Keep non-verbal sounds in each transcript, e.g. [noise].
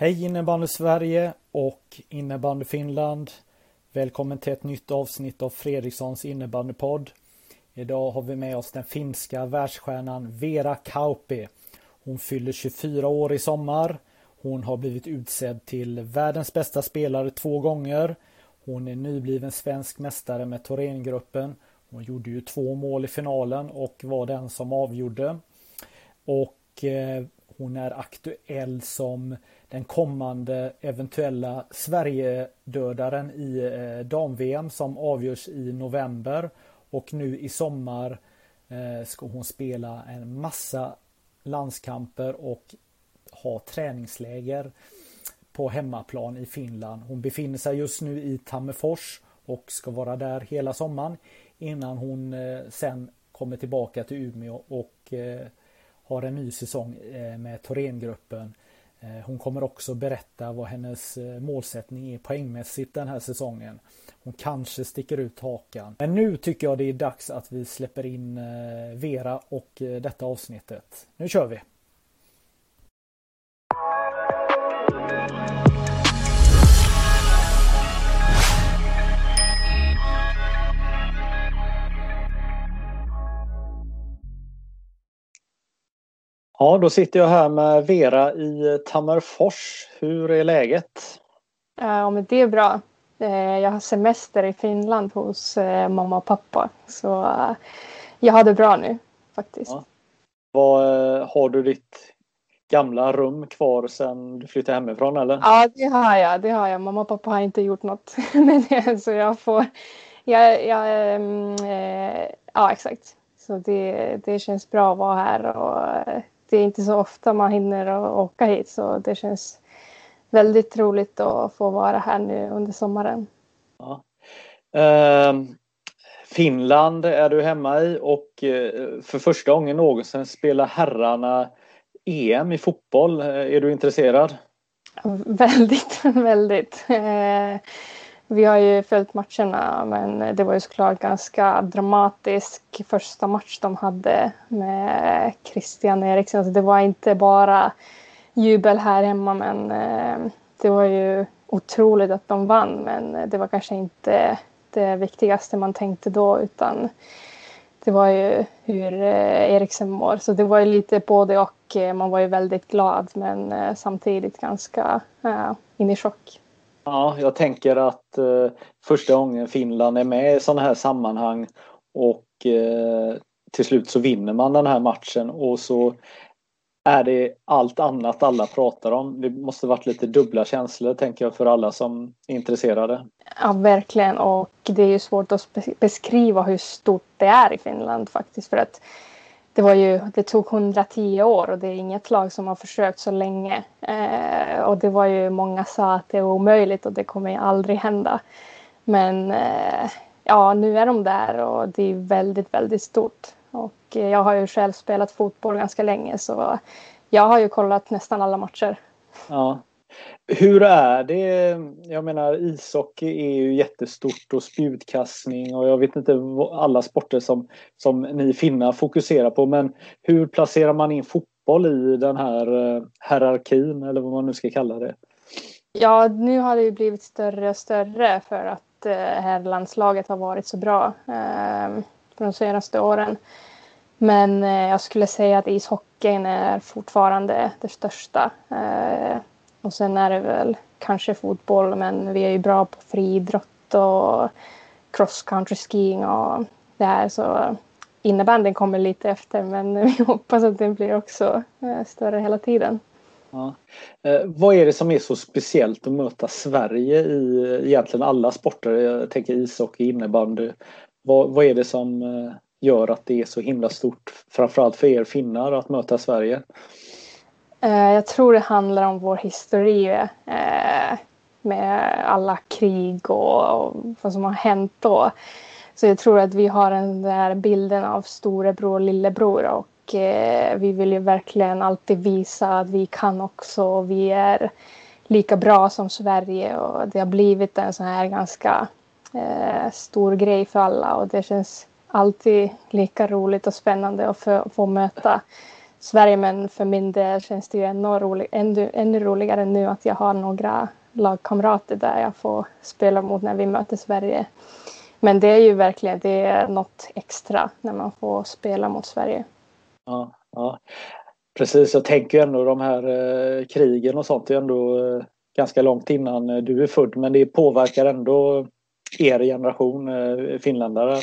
Hej innebandy Sverige och innebandy Finland. Välkommen till ett nytt avsnitt av Fredrikssons innebandypodd. Idag har vi med oss den finska världsstjärnan Vera Kauppi. Hon fyller 24 år i sommar. Hon har blivit utsedd till världens bästa spelare två gånger. Hon är nybliven svensk mästare med Thorengruppen. Hon gjorde ju två mål i finalen och var den som avgjorde. Och eh, hon är aktuell som den kommande eventuella Sverigedödaren i eh, dam-VM som avgörs i november. Och nu i sommar eh, ska hon spela en massa landskamper och ha träningsläger på hemmaplan i Finland. Hon befinner sig just nu i Tammerfors och ska vara där hela sommaren innan hon eh, sen kommer tillbaka till Umeå och eh, har en ny säsong eh, med Thorengruppen. Eh, hon kommer också berätta vad hennes eh, målsättning är poängmässigt den här säsongen. Hon kanske sticker ut hakan. Men nu tycker jag det är dags att vi släpper in eh, Vera och detta avsnittet. Nu kör vi! Ja, då sitter jag här med Vera i Tammerfors. Hur är läget? Ja, men det är bra. Eh, jag har semester i Finland hos eh, mamma och pappa. Så eh, jag har det bra nu faktiskt. Ja. Vad, har du ditt gamla rum kvar sen du flyttade hemifrån eller? Ja, det har jag. Det har jag. Mamma och pappa har inte gjort något [laughs] med det. Så jag får... Jag, jag, äh, ja, exakt. Så det, det känns bra att vara här och det är inte så ofta man hinner åka hit så det känns väldigt roligt att få vara här nu under sommaren. Ja. Uh, Finland är du hemma i och uh, för första gången någonsin spelar herrarna EM i fotboll. Uh, är du intresserad? [laughs] Väldigt, väldigt. Vi har ju följt matcherna men det var ju såklart ganska dramatisk första match de hade med Christian Eriksen. Alltså det var inte bara jubel här hemma men eh, det var ju otroligt att de vann men det var kanske inte det viktigaste man tänkte då utan det var ju hur eh, Eriksen mår. Så det var ju lite både och. Eh, man var ju väldigt glad men samtidigt ganska in i chock. Ja, jag tänker att eh, första gången Finland är med i sådana här sammanhang och eh, till slut så vinner man den här matchen och så är det allt annat alla pratar om. Det måste varit lite dubbla känslor tänker jag för alla som är intresserade. Ja, verkligen och det är ju svårt att beskriva hur stort det är i Finland faktiskt för att det, var ju, det tog 110 år och det är inget lag som har försökt så länge. Eh, och det var ju många sa att det är omöjligt och det kommer aldrig hända. Men eh, ja, nu är de där och det är väldigt, väldigt stort. Och eh, jag har ju själv spelat fotboll ganska länge så jag har ju kollat nästan alla matcher. Ja, hur är det? Jag menar ishockey är ju jättestort och spjutkastning och jag vet inte alla sporter som, som ni finnar fokuserar på men hur placerar man in fotboll i den här eh, hierarkin eller vad man nu ska kalla det? Ja, nu har det ju blivit större och större för att eh, herrlandslaget har varit så bra eh, de senaste åren. Men eh, jag skulle säga att ishockeyn är fortfarande det största. Eh, och sen är det väl kanske fotboll men vi är ju bra på friidrott och cross country skiing och det här så innebandyn kommer lite efter men [laughs] vi hoppas att den blir också eh, större hela tiden. Ja. Eh, vad är det som är så speciellt att möta Sverige i egentligen alla sporter? Jag tänker ishockey, innebandy. Vad, vad är det som eh, gör att det är så himla stort, framförallt för er finnar, att möta Sverige? Eh, jag tror det handlar om vår historia eh, med alla krig och, vad som har hänt då. Så jag tror att vi har den där bilden av storebror och lillebror och eh, vi vill ju verkligen alltid visa att vi kan också. Vi är lika bra som Sverige och det har blivit en sån här ganska stor grej för alla och det känns alltid lika roligt och spännande att få, få möta Sverige men för min del känns det ju ännu, rolig, ännu, ännu roligare nu att jag har några lagkamrater där jag får spela mot när vi möter Sverige. Men det är ju verkligen det är något extra när man får spela mot Sverige. Ja, ja. Precis, jag tänker ändå de här eh, krigen och sånt är ändå eh, ganska långt innan eh, du är född men det påverkar ändå er generation eh, finländare.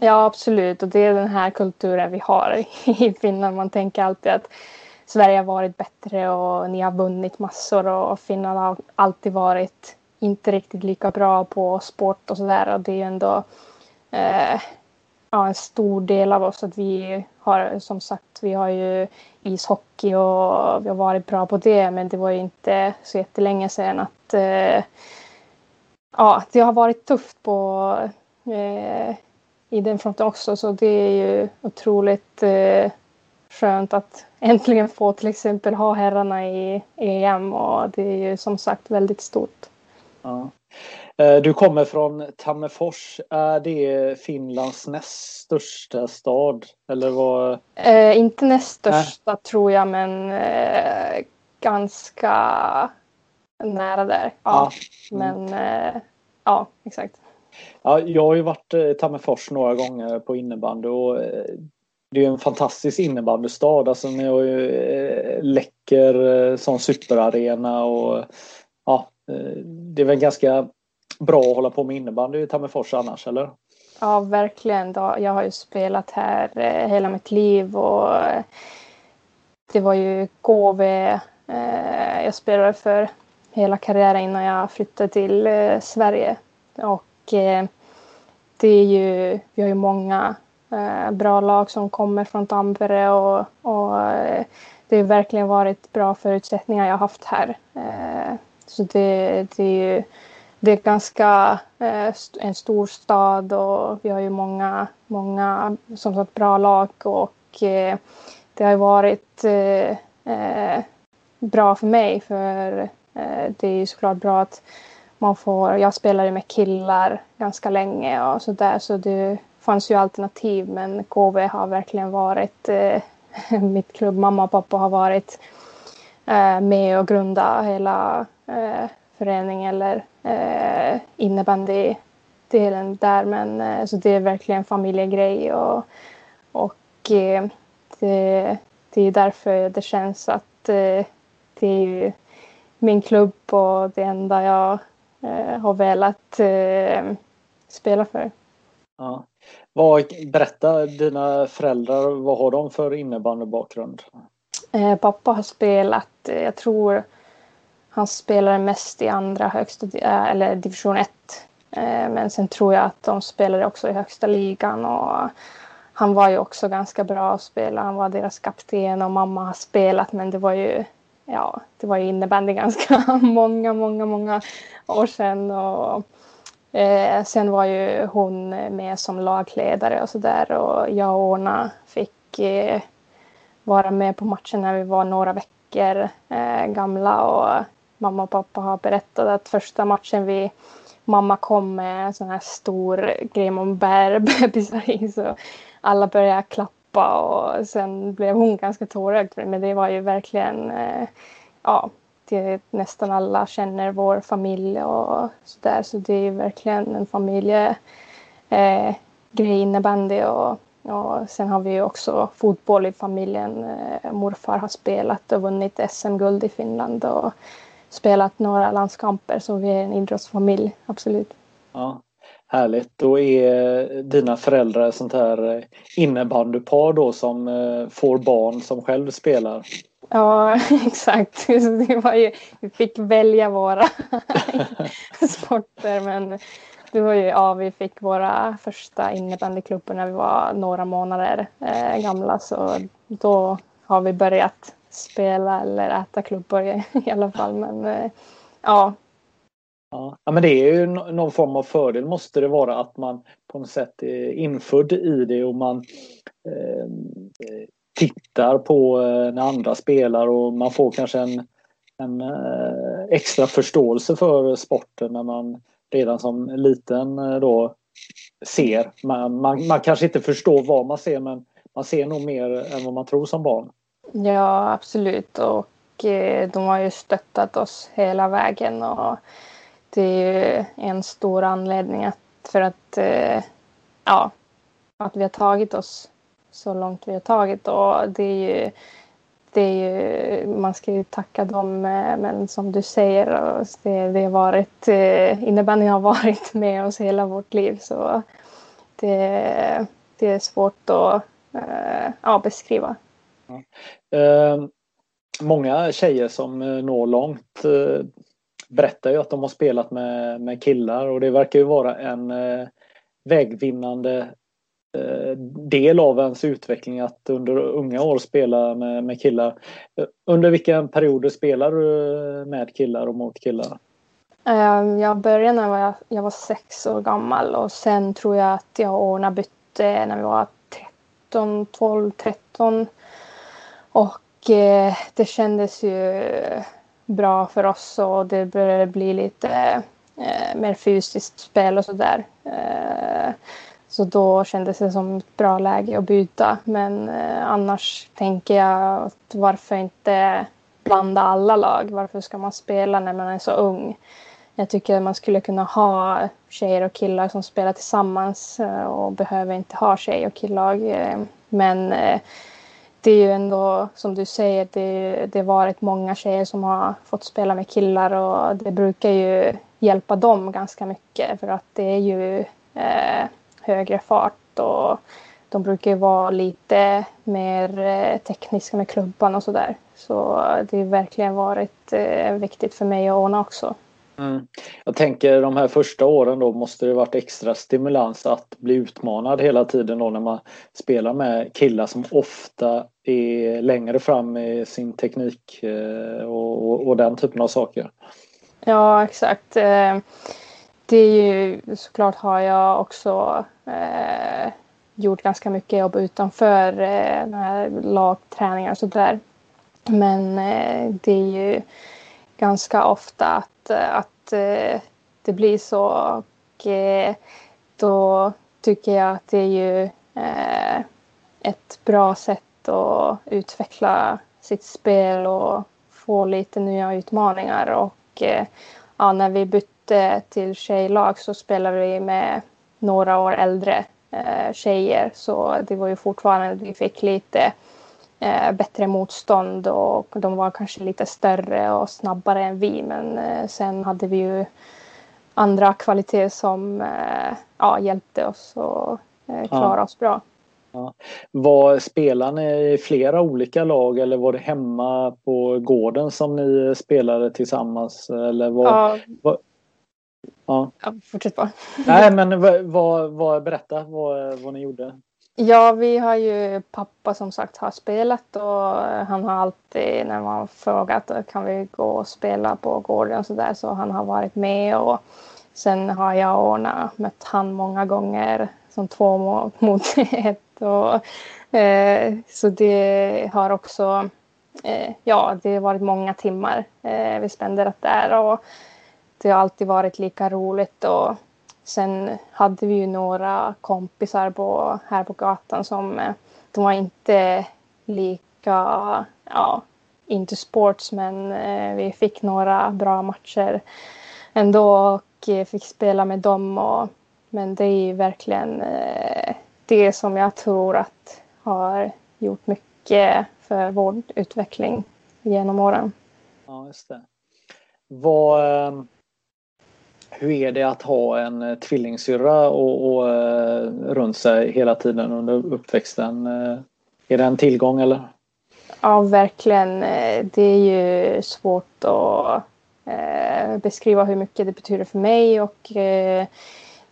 Ja absolut. Och det är den här kulturen vi har [laughs] i Finland. Man tänker alltid att Sverige har varit bättre och ni har vunnit massor och Finland har alltid varit inte riktigt lika bra på sport och sådär. Och det är ju ändå eh, ja, en stor del av oss att vi har som sagt vi har ju ishockey och vi har varit bra på det. Men det var ju inte så jättelänge sedan att eh, ja, det har varit tufft på eh, i den fronten också så det är ju otroligt eh, skönt att äntligen få till exempel ha herrarna i EM och det är ju som sagt väldigt stort. Ja. Eh, du kommer från Tammerfors. Är det Finlands näst största stad? Eller vad? Eh, inte näst största äh. tror jag, men eh, ganska nära där. Ja, ja. Mm. men eh, ja, exakt. Ja, jag har ju varit eh, i Tammerfors några gånger på innebandy och eh, det är en fantastisk innebandystad. Alltså ni har ju eh, läcker som superarena och ja, det är väl ganska bra att hålla på med innebandy i Tammerfors annars, eller? Ja, verkligen. Jag har ju spelat här hela mitt liv och det var ju KV jag spelade för hela karriären innan jag flyttade till Sverige. Och Eh, det är ju, vi har ju många eh, bra lag som kommer från Tampere och, och eh, det har verkligen varit bra förutsättningar jag haft här. Så det, det är ju det är ganska en stor stad och vi har ju många, många som sagt bra lag och det har varit bra för mig för det är ju såklart bra att man får, jag spelade med killar ganska länge och så där så det fanns ju alternativ men KV har verkligen varit eh, [laughs] mitt klubb, mamma och pappa har varit eh, med och grundat hela eh, föreningen eller eh, innebandydelen där. Men eh, så det är verkligen familjegrej och, och eh, det, det är därför det känns att eh, det är min klubb och det enda jag har velat eh, spela för. Ja. Vad, berätta, dina föräldrar, vad har de för innebandybakgrund? Eh, pappa har spelat, jag tror han spelade mest i andra högsta, eh, eller division 1. Eh, men sen tror jag att de spelade också i högsta ligan och han var ju också ganska bra att spela. Han var deras kapten och mamma har spelat men det var ju ja, det var ju innebandy [laughs] ganska många, många, många år sedan. Och, eh, sen var ju hon med som lagledare och sådär och jag och Orna fick eh, vara med på matchen när vi var några veckor eh, gamla och mamma och pappa har berättat att första matchen vi mamma kom med en sån här stor grej man bär [laughs] bebisar i så alla började klappa och sen blev hon ganska tårögd för det. men det var ju verkligen eh, ja det, nästan alla känner vår familj och sådär så det är ju verkligen en familjegrej, eh, innebandy och, och sen har vi ju också fotboll i familjen. Eh, morfar har spelat och vunnit SM-guld i Finland och spelat några landskamper så vi är en idrottsfamilj, absolut. Ja, Härligt. Då är eh, dina föräldrar sånt här eh, innebandypar då som eh, får barn som själv spelar? Ja, [laughs] exakt. [laughs] Det var ju, vi fick välja våra [laughs] sporter men det var ju, ja, vi fick våra första innebandyklubbor när vi var några månader eh, gamla så då har vi börjat spela eller äta klubbor i, i alla fall. Men eh, ja ja. men det är ju någon form av fördel måste det vara att man på något sätt är infödd i det och man eh, tittar på eh, när andra spelar och man får kanske en, en eh, extra förståelse för sporten när man redan som liten eh, då ser. Man, man, man kanske inte förstår vad man ser men man ser nog mer än vad man tror som barn. Ja, absolut. Och eh, de har ju stöttat oss hela vägen och det är ju en stor anledning att, för att, eh, ja, att vi har tagit oss så långt vi har tagit och det är ju det är ju, man ska ju tacka dem, eh, men som du säger, alltså, det, det har varit, eh, innebandyn har [laughs] varit med oss hela vårt liv så det, det är svårt att ja, beskriva. Mm. Eh, många tjejer som når långt berättar ju att de har spelat med, med killar och det verkar ju vara en eh, vägvinnande eh, del av ens utveckling att under unga år spela med, med killar. Eh, under vilka perioder spelar du eh, med killar och mot killar? Jag började när jag var, jag var sex år gammal och sen tror jag att jag och Orna bytte när vi var 13, 12, 13 och det kändes ju bra för oss och det började bli lite eh, mer fysiskt spel och sådär. Eh, så då kändes det som ett bra läge att byta. Men eh, annars tänker jag att varför inte blanda alla lag? Varför ska man spela när man är så ung? Jag tycker att man skulle kunna ha tjejer och killar som spelar tillsammans eh, och behöver inte ha tjej och killag. Eh, men eh, det är ju ändå som du säger, det, det har varit många tjejer som har fått spela med killar och det brukar ju hjälpa dem ganska mycket för att det är ju eh, högre fart och de brukar ju vara lite mer eh, tekniska med klubban och sådär. Så det har verkligen varit eh, viktigt för mig att ordna också. Mm. Jag tänker de här första åren då måste det varit extra stimulans att bli utmanad hela tiden då när man spelar med killar som ofta är längre fram i sin teknik eh, och, och, och den typen av saker. Ja exakt. Eh, det är ju såklart har jag också eh, gjort ganska mycket jobb utanför eh, lagträningar och sådär. Men eh, det är ju ganska ofta att, att eh, det blir så. Och eh, då tycker jag att det är ju eh, ett bra sätt att utveckla sitt spel och få lite nya utmaningar. Och ja, när vi bytte till tjejlag så spelade vi med några år äldre tjejer. Så det var ju fortfarande, vi fick lite eh, bättre motstånd och de var kanske lite större och snabbare än vi. Men eh, sen hade vi ju andra kvaliteter som eh, ja, hjälpte oss att eh, klara ja. oss bra. Ja. Var spelade ni i flera olika lag eller var det hemma på gården som ni spelade tillsammans? Eller var, ja. Var, ja. ja fortsätt bara. Nej men vad, vad, berätta vad, vad ni gjorde. Ja, vi har ju pappa som sagt har spelat och han har alltid när man frågat kan vi gå och spela på gården och så där så han har varit med och sen har jag och Orna mött han många gånger som två mot [laughs] ett och eh, så det har också eh, ja, det har varit många timmar eh, vi spenderat där och det har alltid varit lika roligt och Sen hade vi ju några kompisar på, här på gatan som eh, de var inte lika ja, into sports men eh, vi fick några bra matcher ändå och eh, fick spela med dem. Och, men det är ju verkligen eh, det som jag tror att har gjort mycket för vår utveckling genom åren. Ja, just det. Vad, hur är det att ha en eh, tvillingsyrra och, och uh, runt sig hela tiden under uppväxten? Är det en tillgång eller? Ja, verkligen. Det är ju svårt att beskriva hur mycket det betyder för mig och det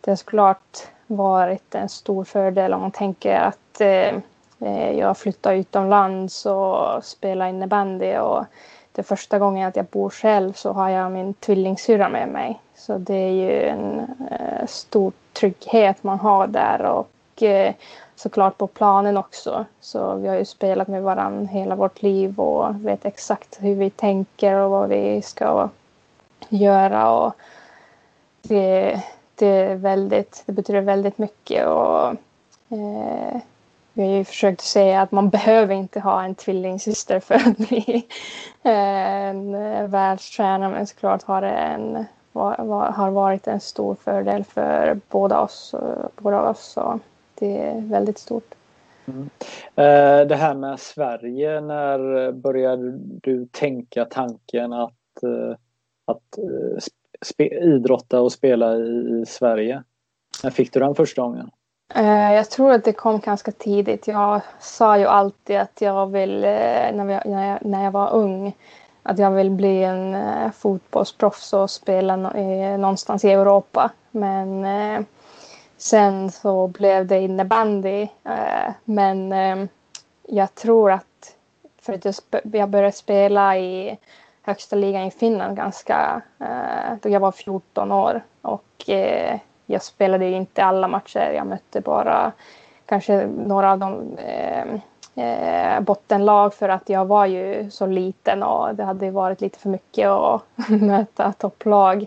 har såklart varit en stor fördel om man tänker att eh, eh, jag flyttar utomlands och spelar innebandy och det är första gången att jag bor själv så har jag min tvillingsyrra med mig. Så det är ju en eh, stor trygghet man har där och eh, såklart på planen också. Så vi har ju spelat med varandra hela vårt liv och vet exakt hur vi tänker och vad vi ska göra. Och det, det, är väldigt, det betyder väldigt mycket. Och, eh, vi har ju försökt säga att man behöver inte ha en tvillingsyster för att bli [laughs] en eh, världstränare. Men såklart har det en, har varit en stor fördel för båda oss. Båda oss så det är väldigt stort. Mm. Eh, det här med Sverige, när började du tänka tanken att, eh, att idrotta och spela i Sverige? När fick du den första gången? Eh, jag tror att det kom ganska tidigt. Jag sa ju alltid att jag vill, eh, när jag, när jag, när jag var ung, att jag vill bli en eh, fotbollsproffs och spela någonstans i Europa. Men Sen så blev det innebandy. Men jag tror att för att jag började spela i högsta ligan i Finland ganska eh, då jag var 14 år. Och eh, jag spelade inte alla matcher. Jag mötte bara kanske några av de eh, eh, bottenlag för att jag var ju så liten och det hade varit lite för mycket att [laughs] möta topplag.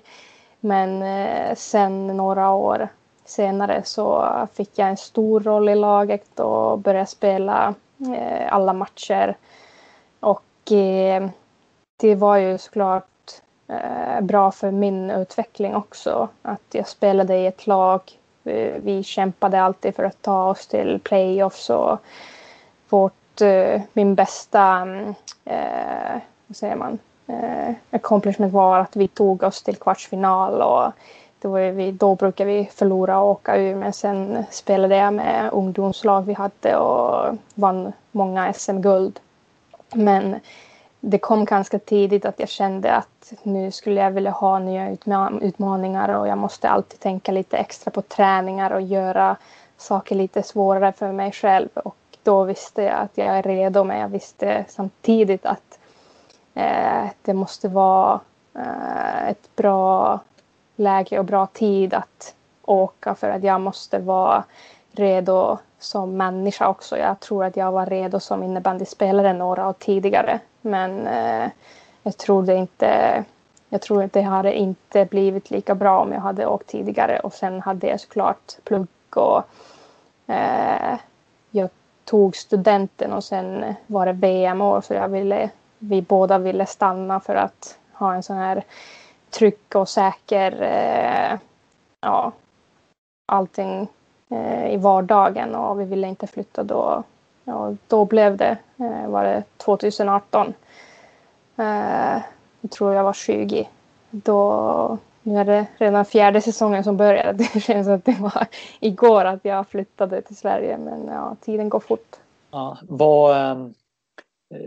Men eh, sen några år senare så fick jag en stor roll i laget och började spela eh, alla matcher. Och eh, det var ju såklart eh, bra för min utveckling också. Att jag spelade i ett lag. Vi kämpade alltid för att ta oss till playoffs och vårt, eh, min bästa, mm, eh, vad säger man, eh, accomplishment var att vi tog oss till kvartsfinal och det var vi, då brukade vi förlora och åka ur men sen spelade jag med ungdomslag vi hade och vann många SM-guld. Men det kom ganska tidigt att jag kände att nu skulle jag vilja ha nya utmaningar och jag måste alltid tänka lite extra på träningar och göra saker lite svårare för mig själv. Och då visste jag att jag är redo men jag visste samtidigt att eh, det måste vara eh, ett bra läge och bra tid att åka för att jag måste vara redo som människa också. Jag tror att jag var redo som innebandyspelare några år tidigare. Men eh, jag tror det inte jag tror att det hade inte blivit lika bra om jag hade åkt tidigare och sen hade jag såklart plugg och eh, jag tog studenten och sen var det VM-år så jag ville, vi båda ville stanna för att ha en sån här trygg och säker eh, ja, allting Eh, i vardagen och vi ville inte flytta då. Ja, då blev det, eh, var det 2018. Eh, jag tror jag var 20. Då, nu är det redan fjärde säsongen som börjar. [laughs] Det känns som att det var igår att jag flyttade till Sverige men ja, tiden går fort. Ja, var, ehm,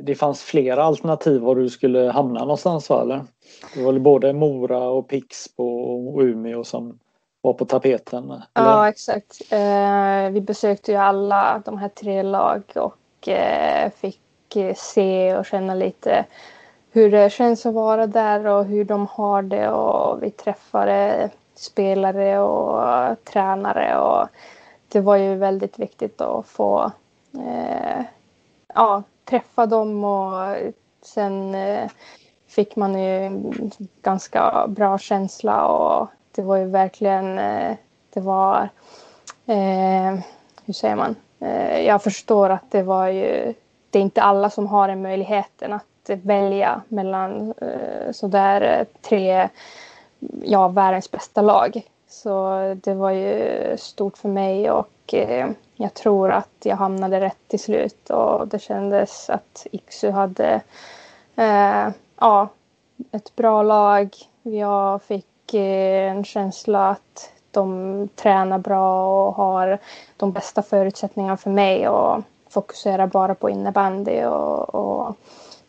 det fanns flera alternativ var du skulle hamna någonstans va? Eller? Det var både Mora och Pixbo och Umeå som var på tapeten? Eller? Ja exakt. Eh, vi besökte ju alla de här tre lag och eh, fick se och känna lite hur det känns att vara där och hur de har det och vi träffade spelare och tränare och det var ju väldigt viktigt att få eh, ja, träffa dem och sen eh, fick man ju ganska bra känsla och det var ju verkligen, eh, det var, eh, hur säger man, eh, jag förstår att det var ju, det är inte alla som har den möjligheten att välja mellan eh, sådär eh, tre, ja, världens bästa lag. Så det var ju stort för mig och eh, jag tror att jag hamnade rätt till slut och det kändes att Iksu hade eh, ja, ett bra lag. Jag fick Eh, en känsla att de tränar bra och har de bästa förutsättningarna för mig och fokuserar bara på innebandy. Och, och,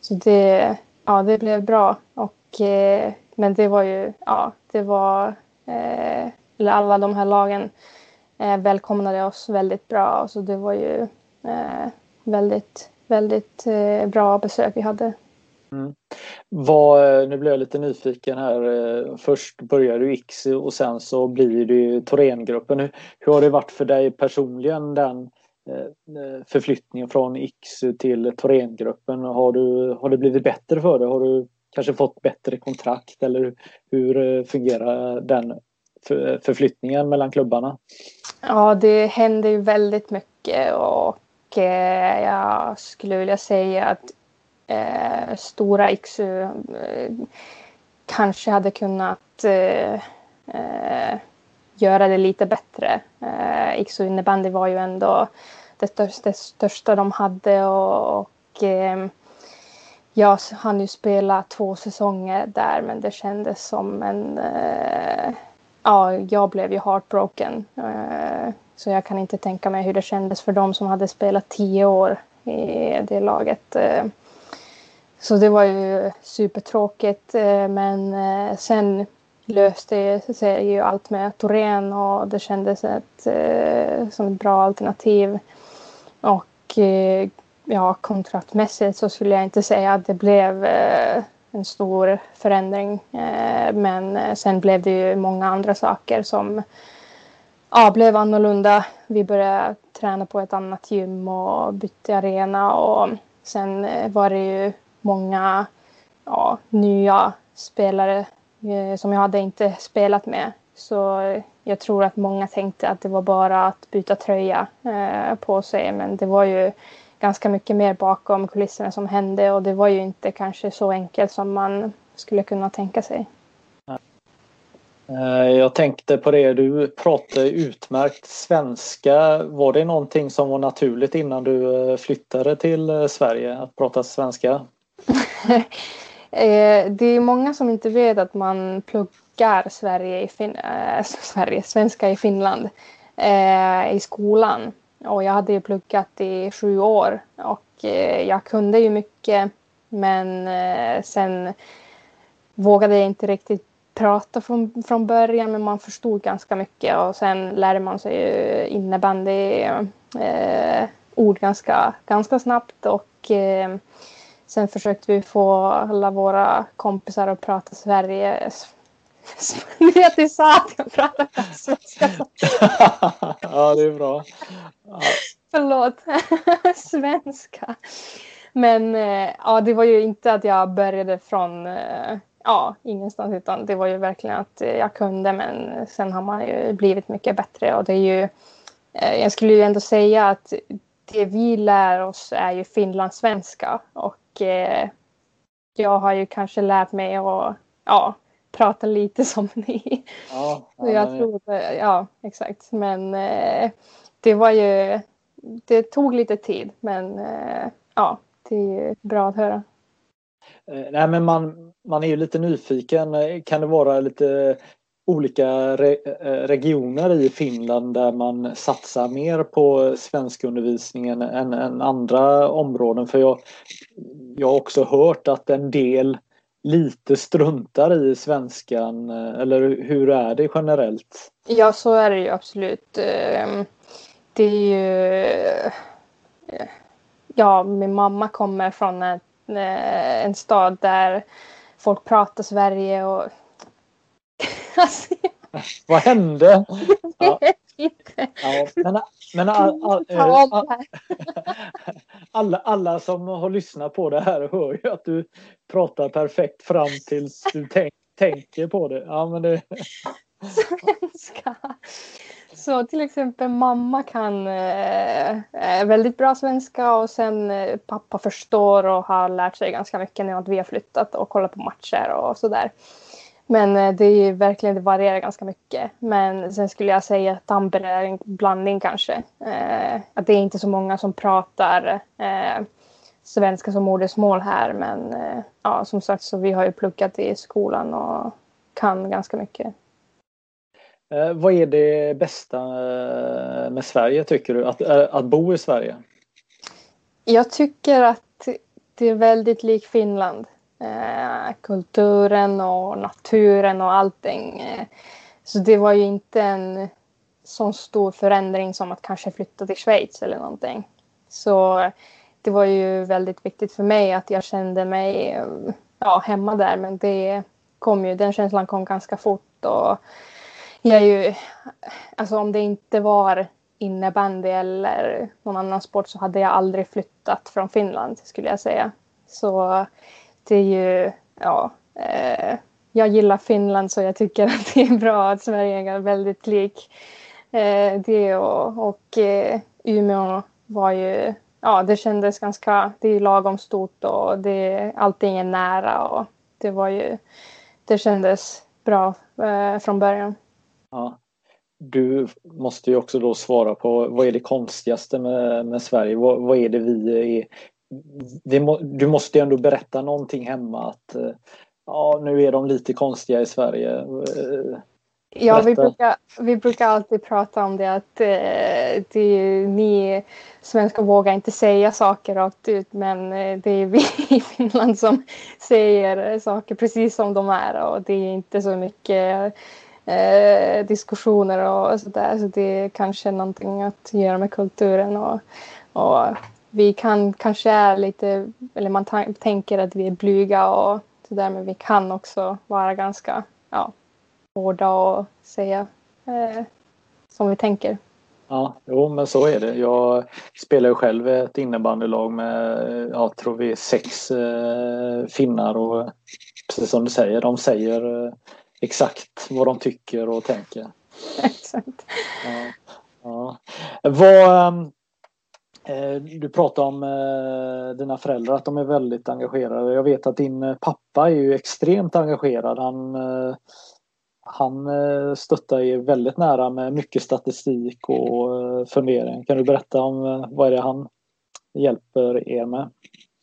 så det, ja, det blev bra. Och, eh, men det var ju, ja, det var, eh, eller alla de här lagen eh, välkomnade oss väldigt bra. Så det var ju, eh, väldigt, väldigt eh, bra besök vi hade. Mm. Vad, eh, nu blir jag lite nyfiken här. Eh, först börjar du X och sen så blir det Thorengruppen. Hur, hur har det varit för dig personligen den eh, förflyttningen från X till Thorengruppen? Har, du, har det blivit bättre för dig? Har du kanske fått bättre kontrakt eller hur fungerar den förflyttningen mellan klubbarna? Ja, det händer ju väldigt mycket och jag skulle vilja säga att eh, stora Iksu eh, kanske hade kunnat eh, eh göra det lite bättre. Eh, Iksu innebandy var ju ändå det, det största de hade och, och eh, jag hann ju spela två säsonger där men det kändes som en eh, ja, jag blev ju heartbroken. Eh, så jag kan inte tänka mig hur det kändes för dem som hade spelat tio år i det laget. Eh, så det var ju supertråkigt. Eh, men eh, sen löste sig ju allt med Torén och det kändes ett, eh, som ett bra alternativ. Och ja, kontraktmässigt så skulle jag inte säga att det blev en stor förändring. Men sen blev det ju många andra saker som ja, blev annorlunda. Vi började träna på ett annat gym och bytte arena och sen var det ju många ja, nya spelare eh, som jag hade inte spelat med. Så jag tror att många tänkte att det var bara att byta tröja eh, på sig men det var ju ganska mycket mer bakom kulisserna som hände och det var ju inte kanske så enkelt som man skulle kunna tänka sig. Eh, jag tänkte på det, du pratade utmärkt svenska. Var det någonting som var naturligt innan du flyttade till Sverige, att prata svenska? [laughs] Eh, det är många som inte vet att man pluggar Sverige i fin eh, [laughs] Sverige, svenska i Finland eh, i skolan. Och jag hade ju pluggat i sju år och jag kunde ju mycket men sen vågade jag inte riktigt prata från, från början men man förstod ganska mycket och sen lärde man sig ju innebandy eh, ord ganska, ganska snabbt och eh, sen försökte vi få alla våra kompisar att prata Sverige, [laughs] vet du sa att jag pratar svenska. [laughs] ja, det är bra. Ja. Förlåt. [laughs] svenska. Men eh, ja, det var ju inte att jag började från eh, ja, ingenstans utan det var ju verkligen att jag kunde men sen har man ju blivit mycket bättre och det är ju eh, jag skulle ju ändå säga att det vi lär oss är ju finlandssvenska och jag har ju kanske lärt mig att ja, prata lite [laughs] som ni. Ja, ja, jag tror ja exakt. Men eh, det var ju, det tog lite tid men eh, ja, det är ju bra att höra. Eh, nej men man, man är ju lite nyfiken. Kan det vara lite olika re, eh, regioner i Finland där man satsar mer på svenskundervisningen än, än andra områden? För jag, jag har också hört att en del lite struntar i svenskan eh, eller hur är det generellt? Ja, så är det ju absolut. Ehm, det är ju... Eh, ja, min mamma kommer från en, en stad där folk pratar Sverige och... [laughs] alltså, Vad hände? [laughs] Jag vet inte. Ja, men men all, all, all, [laughs] alla, alla som har lyssnat på det här hör ju att du pratar perfekt fram tills du tänk, tänker på det. Ja, men det... Svenska. Så till exempel mamma kan eh, väldigt bra svenska och sen eh, pappa förstår och har lärt sig ganska mycket när vi har flyttat och kollat på matcher och sådär. Men eh, det är verkligen, det varierar ganska mycket. Men sen skulle jag säga att Tampere är en blandning kanske. Eh, att det är inte så många som pratar eh, svenska som modersmål här. Men eh, ja, som sagt så vi har ju pluggat i skolan och kan ganska mycket. Eh, vad är det bästa eh, med Sverige tycker du? Att, att bo i Sverige? Jag tycker att det är väldigt lik Finland eh, kulturen och naturen och allting. Eh, så det var ju inte en sån stor förändring som att kanske flytta till Schweiz eller någonting. Så det var ju väldigt viktigt för mig att jag kände mig ja, hemma där. Men det kom ju, den känslan kom ganska fort. Och jag är ju, alltså om det inte var innebandy eller någon annan sport så hade jag aldrig flyttat från Finland skulle jag säga. Så det är ju, ja, eh, jag gillar Finland så jag tycker [laughs] att det är bra att Sverige är väldigt lik eh, det och, och eh, Umeå var ju, ja det kändes ganska, det är lagom stort och det, allting är nära och det var ju, det kändes bra eh, från början. Ja. Du måste ju också då svara på vad är det konstigaste med, med Sverige? Vad, vad är det vi är? Må, du måste ju ändå berätta någonting hemma att eh, ja, nu är de lite konstiga i Sverige. Berätta. Ja, vi brukar, vi brukar alltid prata om det att eh, det, ni svenskar vågar inte säga saker rakt ut men eh, det är vi [laughs] i Finland som säger saker precis som de är och det är inte så mycket eh, diskussioner och sådär. Så det är kanske någonting att göra med kulturen och, och vi kan kanske är lite, eller man tänker att vi är blyga och sådär men vi kan också vara ganska ja, hårda och säga eh, som vi tänker. Ja, jo men så är det. Jag spelar ju själv ett innebandylag med, jag tror vi är sex eh, finnar och precis som du säger, de säger eh, exakt vad de tycker och tänker. [laughs] Exakt. Ja, ja. Vad, ehm, eh, Eh, du pratar om eh, dina föräldrar, att de är väldigt engagerade. Jag vet att din eh, pappa är ju extremt engagerad. Han, han stöttar er väldigt nära med mycket statistik och fundering. Kan du berätta om vad är det han hjälper er med?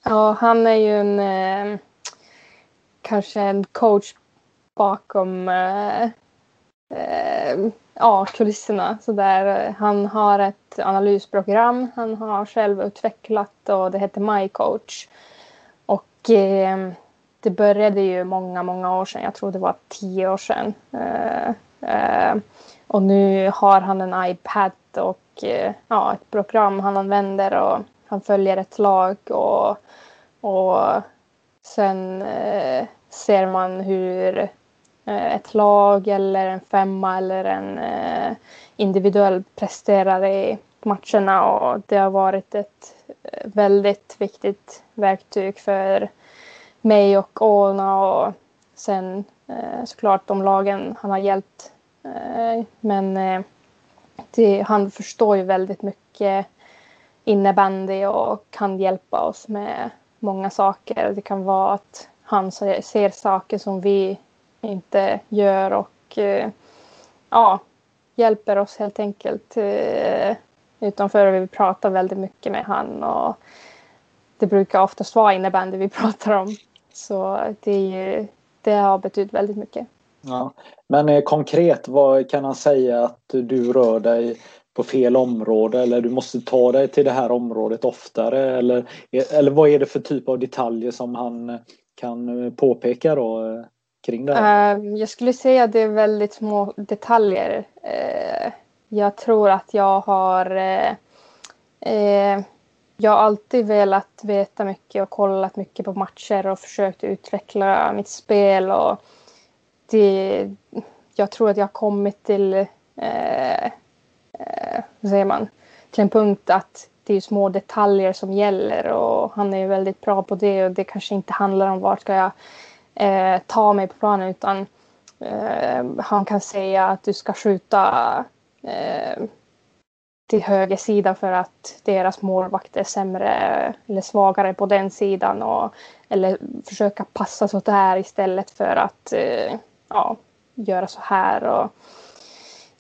Ja, han är ju en kanske en coach bakom ja, kulisserna. Så där, eh, han har ett analysprogram han har själv utvecklat och det heter MyCoach. Och eh, det började ju många, många år sedan. Jag tror det var tio år sedan. Eh, eh och nu har han en iPad och eh, ja, ett program han använder och han följer ett lag och, och sen eh, ser man hur Eh, ett lag eller en femma eller en eh, individuell presterare i matcherna och det har varit ett eh, väldigt viktigt verktyg för mig och Åna och sen såklart de lagen han har hjälpt. Men det, han förstår ju väldigt mycket innebandy och kan hjälpa oss med många saker. Det kan vara att han ser saker som vi inte gör och eh, ja, hjälper oss helt enkelt eh, utanför. Vi pratar väldigt mycket med han och det brukar oftast vara innebandy vi [laughs] pratar om. Så det, det har betytt väldigt mycket. Ja. Men eh, konkret, vad kan han säga att du rör dig på fel område eller du måste ta dig till det här området oftare? Eller, eh, eller vad är det för typ av detaljer som han eh, kan eh, påpeka då? Kring det här? Um, jag skulle säga att det är väldigt små detaljer. Uh, jag tror att jag har uh, uh, jag har alltid velat veta mycket och kollat mycket på matcher och försökt utveckla mitt spel. Och det, jag tror att jag har kommit till, eh, vad säger man, till en punkt att det är små detaljer som gäller och han är väldigt bra på det och det kanske inte handlar om vart ska jag eh, ta mig på planen utan eh, han kan säga att du ska skjuta eh, till höger sida för att deras målvakt är sämre eller svagare på den sidan och, eller försöka passa så där istället för att eh, ja, göra så här. Och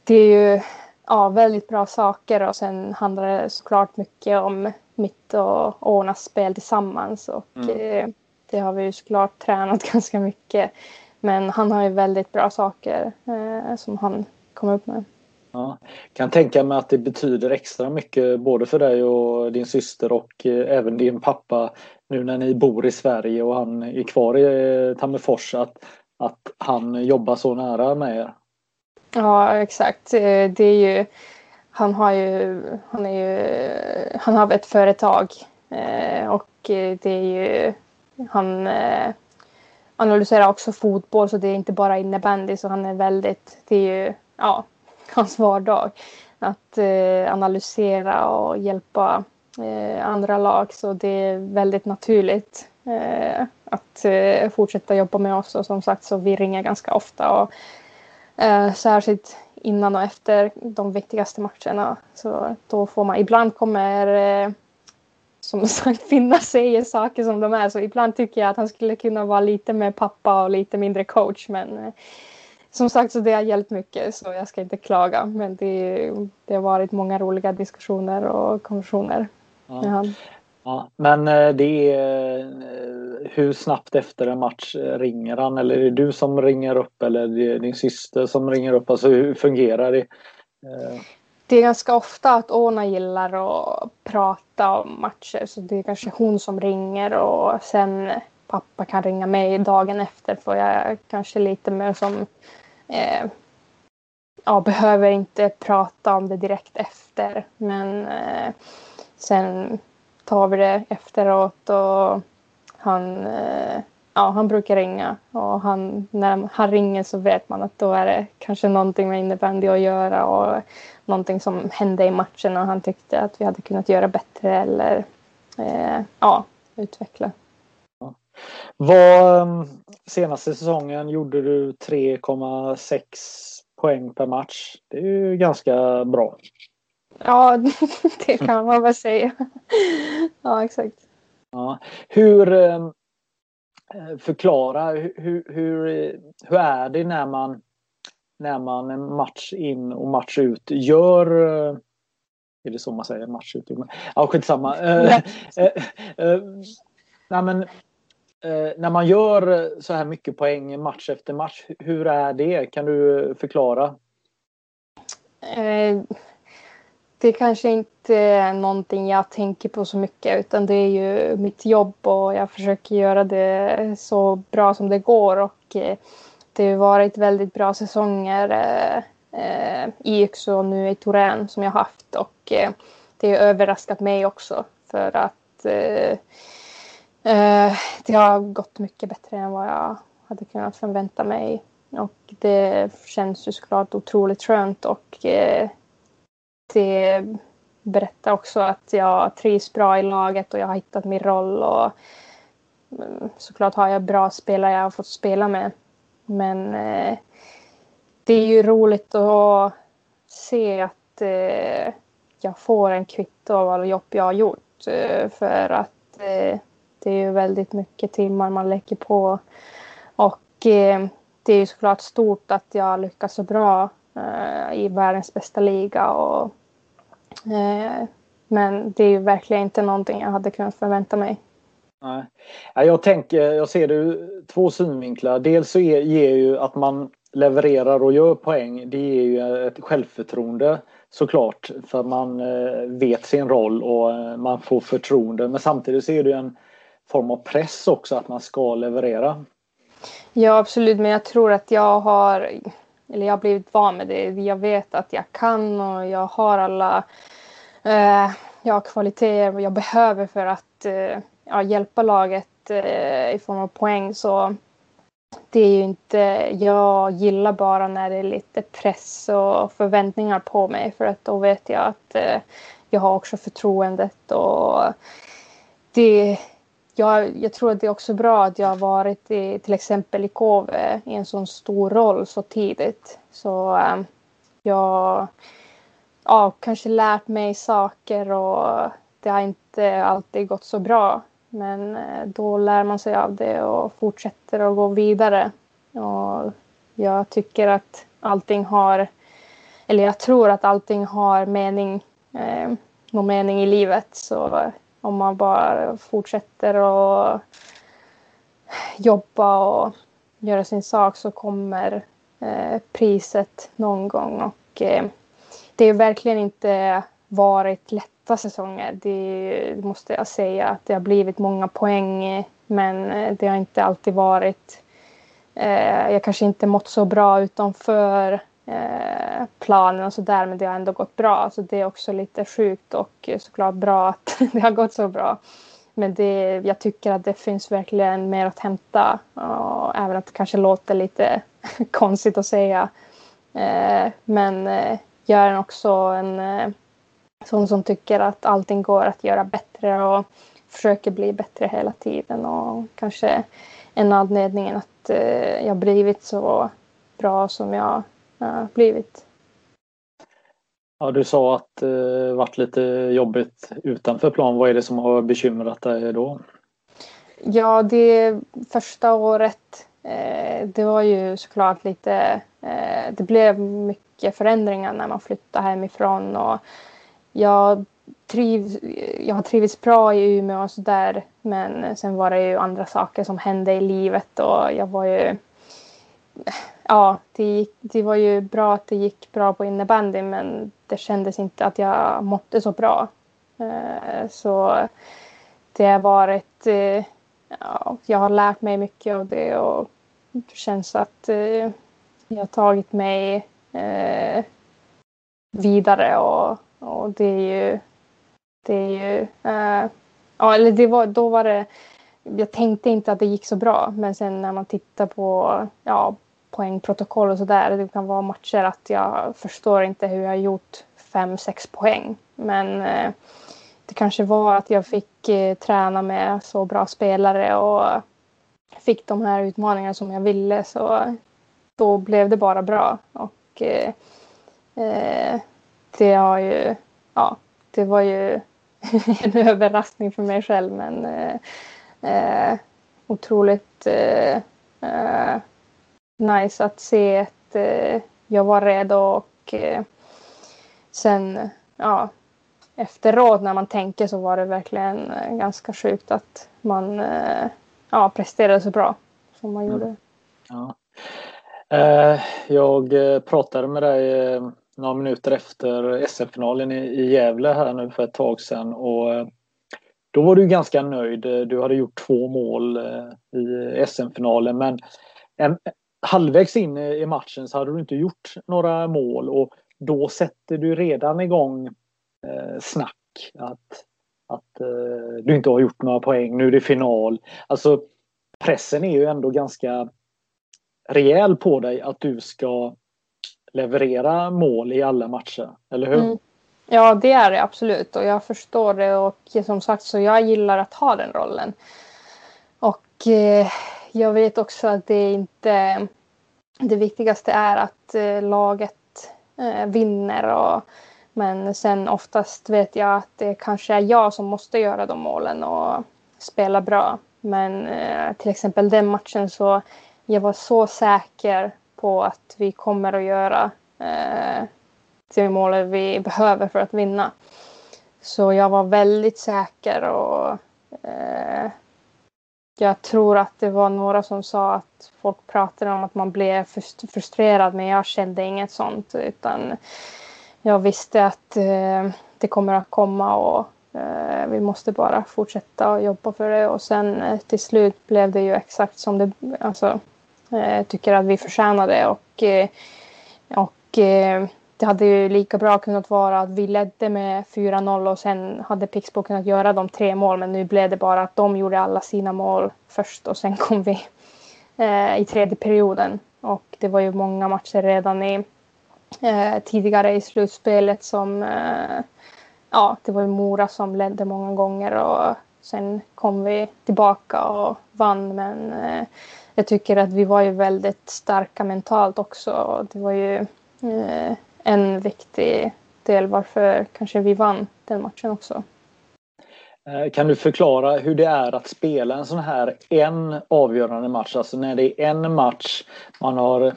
det är ju ja, väldigt bra saker och sen handlar det såklart mycket om mitt och Ånas spel tillsammans och mm. Det har vi ju såklart tränat [laughs] ganska mycket. Men han har ju väldigt bra saker eh, som han kommer upp med. Ja, kan tänka mig att det betyder extra mycket både för dig och din syster och eh, även din pappa nu när ni bor i Sverige och han är kvar i eh, Tammerfors att, att han jobbar så nära med er. Ja exakt. Eh, det är ju han har ju, han är ju, han har ett företag och det är ju, han eh, analyserar också fotboll så det är inte bara innebandy så han är väldigt, det är ju, ja, [laughs] hans vardag. Att eh, analysera och hjälpa eh, andra lag så det är väldigt naturligt eh, att eh, fortsätta jobba med oss och som sagt så vi ringer ganska ofta och eh, särskilt innan och efter de viktigaste matcherna. Så då får man, ibland kommer eh, som [laughs] sagt Finna säger saker som de är så ibland tycker jag att han skulle kunna vara lite mer pappa och lite mindre coach men eh, som sagt så det har hjälpt mycket så jag ska inte klaga men det, det har varit många roliga diskussioner och konversationer ja. med han. Ja, men eh, det är eh, hur snabbt efter en match ringer han eller är det du som ringer upp eller din syster som ringer upp? Alltså hur fungerar det? Det är ganska ofta att Ona gillar att prata om matcher så det är kanske hon som ringer och sen pappa kan ringa mig dagen efter för jag kanske lite mer som eh, ja, behöver inte prata om det direkt efter men eh, sen tar vi det efteråt och han, eh, ja, han brukar ringa och han, när han ringer så vet man att då är det kanske någonting med innebandy att göra och någonting som hände i matchen och han tyckte att vi hade kunnat göra bättre eller eh, ja, utveckla. Vad ehm, senaste säsongen gjorde du 3,6 poäng per match. Det är ju ganska bra. Ja, [laughs] det kan man väl säga. Ja, exakt. Ja. Hur ehm, förklara hur, hur, hur är det när man när man match in och match ut gör är det så man säger? Match ut? Ja, skitsamma. [laughs] Ja. Nej, men, när man gör så här mycket poäng match efter match, hur är det? Kan du förklara? Det är kanske inte är någonting jag tänker på så mycket utan det är ju mitt jobb och jag försöker göra det så bra som det går. Och eh, det har varit väldigt bra säsonger eh, eh, i Yxö och nu i Torén som jag haft. Och det har överraskat mig också för att det har gått mycket bättre än vad jag hade kunnat förvänta mig. Och det känns ju såklart otroligt skönt och alltid det berättar också att jag trivs bra i laget och jag har hittat min roll och mm, såklart har jag bra spelare jag har fått spela med men eh, det är ju roligt att se att eh, jag får en kvitto av alla jobb jag har gjort. Eh, för att eh, det är ju väldigt mycket timmar man lägger på. Och eh, det är ju såklart stort att jag lyckas så bra eh, i världens bästa liga. Och, men det är ju verkligen inte någonting jag hade kunnat förvänta mig. Nej. Jag, tänker, jag ser det ur två synvinklar. Dels så ger ju att man levererar och gör poäng. Det ger ju ett självförtroende såklart. För man eh, vet sin roll och eh, man får förtroende. Men samtidigt så är det en form av press också att man ska leverera. Ja absolut men jag tror att jag har eller jag har blivit van med det. Jag vet att jag kan och jag har alla eh, jag har kvaliteter jag behöver för att eh, ja, hjälpa laget eh, i form av poäng så det är ju inte, jag gillar bara när det är lite press och förväntningar på mig för att då vet jag att eh, jag har också förtroendet och det, jag, jag tror att det är också bra att jag har varit i till exempel i KV i en sån stor roll så tidigt. Så eh, jag ja, kanske lärt mig saker och det har inte alltid gått så bra. Men äh, då lär man sig av det och fortsätter att gå vidare. Och jag tycker att allting har, eller jag tror att allting har mening, eh, någon mening i livet. Så om man bara fortsätter att jobba och göra sin sak så kommer eh, priset någon gång. Och eh, det har verkligen inte varit lätta säsonger. Det måste jag säga att det har blivit många poäng men eh, det har inte alltid varit. Eh, jag kanske inte mått så bra utanför eh, planen och sådär men det har ändå gått bra. Så det är också lite sjukt och såklart bra att [laughs] det har gått så bra. Men det, jag tycker att det finns verkligen mer att hämta. Och även att det kanske låter lite [laughs] konstigt att säga. Eh, men eh, jag är också en eh, sån som tycker att allting går att göra bättre och försöker bli bättre hela tiden. Och kanske en anledning att eh, jag blivit så bra som jag uh, blivit. Ja, du sa att det eh, varit lite jobbigt utanför plan. Vad är det som har bekymrat dig då? Ja, det första året, eh, det var ju såklart lite... Eh, det blev mycket förändringar när man flyttade hemifrån och jag, triv, jag har trivits bra i Umeå och sådär men sen var det ju andra saker som hände i livet och jag var ju ja, det, gick, det var ju bra att det gick bra på innebandy men det kändes inte att jag mådde så bra. Eh, så det har varit... Eh, ja, jag har lärt mig mycket av det och det känns att eh, jag har tagit mig vidare och, och det är ju... Det är ju... ja, eller det var, då var det jag tänkte inte att det gick så bra men sen när man tittar på ja, poängprotokoll och sådär. Det kan vara matcher att jag förstår inte hur jag har gjort fem, sex poäng. Men eh, det kanske var att jag fick eh, träna med så bra spelare och fick de här utmaningarna som jag ville. Så då blev det bara bra. Och eh, eh det har ju, ja, det var ju [laughs] en överraskning för mig själv men eh, eh otroligt eh, eh, nice att se att eh, jag var redo och eh, sen ja, efteråt när man tänker så var det verkligen eh, ganska sjukt att man eh, ja, presterade så bra som man mm. gjorde. Ja. Eh, jag eh, pratade med dig några minuter efter SM-finalen i Gävle här nu för ett tag sedan och då var du ganska nöjd. Du hade gjort två mål i SM-finalen men halvvägs in i matchen så hade du inte gjort några mål och då sätter du redan igång eh, snack att, att eh, du inte har gjort några poäng, nu är det final. Alltså pressen är ju ändå ganska rejäl på dig att du ska leverera mål i alla matcher, eller hur? Mm. Ja, det är det absolut och jag förstår det och som sagt så jag gillar att ha den rollen. Och eh, jag vet också att det inte... Det viktigaste är att eh, laget eh, vinner. Och, men sen oftast vet jag att det kanske är jag som måste göra de målen och spela bra. Men eh, till exempel den matchen så jag var så säker på att vi kommer att göra eh, det målet vi behöver för att vinna. Så jag var väldigt säker och eh, jag tror att det var några som sa att folk pratade om att man blev frustrerad men jag kände inget sånt utan jag visste att eh, det kommer att komma och eh, vi måste bara fortsätta och jobba för det. Och sen eh, till slut blev det ju exakt som det, alltså, eh, tycker att vi förtjänade och, eh, och eh, det hade ju lika bra kunnat vara att vi ledde med 4-0 och sen hade Pixbo kunnat göra de tre mål men nu blev det bara att de gjorde alla sina mål först och sen kom vi eh, i tredje perioden. Och det var ju många matcher redan i, eh, tidigare i slutspelet som eh, ja, det var ju Mora som ledde många gånger och sen kom vi tillbaka och vann men eh, jag tycker att vi var ju väldigt starka mentalt också. Det var ju eh, en viktig del varför kanske vi vann den matchen också. Eh, kan du förklara hur det är att spela en sån här en avgörande match? Alltså när det är en match, man har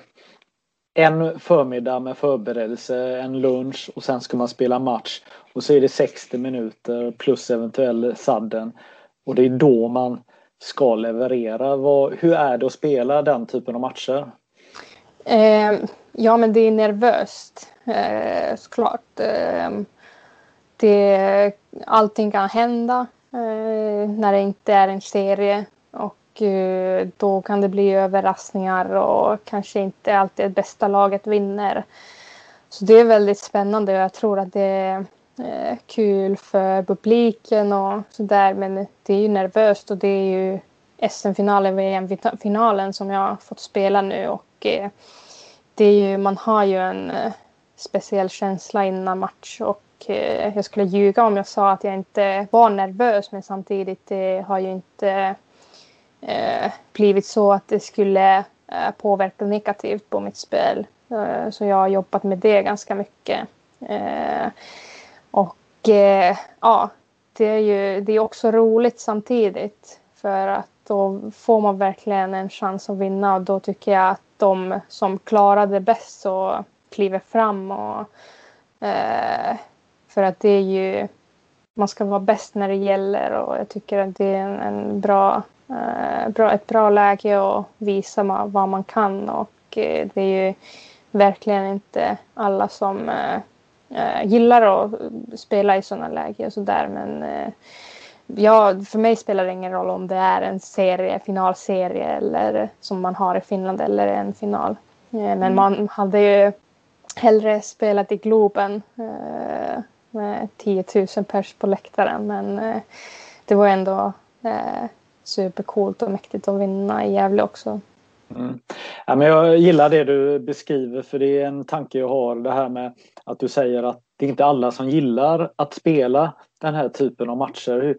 en förmiddag med förberedelse, en lunch och sen ska man spela match. Och så är det 60 minuter plus eventuell sadden. Och det är då man ska leverera. Vad, hur är det att spela den typen av matcher? Eh, ja, men det är nervöst eh, såklart. Eh, det, allting kan hända eh, när det inte är en serie. Och eh, då kan det bli överraskningar och kanske inte alltid det bästa laget vinner. Så det är väldigt spännande och jag tror att det är eh, kul för publiken och sådär men det är ju nervöst och det är ju SM-finalen, VM-finalen som jag har fått spela nu och eh, det är ju, man har ju en speciell känsla innan match och eh, jag skulle ljuga om jag sa att jag inte var nervös men samtidigt det har ju inte eh, blivit så att det skulle eh, påverka negativt på mitt spel. Eh, så jag har jobbat med det ganska mycket. Eh, och eh, ja, det är ju det är också roligt samtidigt för att då får man verkligen en chans att vinna och då tycker jag att de som klarar det bäst så kliver fram och eh, för att det är ju man ska vara bäst när det gäller och jag tycker att det är en, en bra, eh, bra, ett bra läge att visa ma, vad man kan och eh, det är ju verkligen inte alla som eh, eh gillar att spela i sådana lägen och sådär men eh, ja, för mig spelar det ingen roll om det är en serie, finalserie eller som man har i Finland eller en final. Men mm. man hade ju hellre spelat i Globen eh, med 10 000 pers på läktaren. Men eh, det var ändå eh, supercoolt och mäktigt att vinna i Gävle också. Mm. Ja, men jag gillar det du beskriver för det är en tanke jag har det här med att du säger att det är inte alla som gillar att spela den här typen av matcher.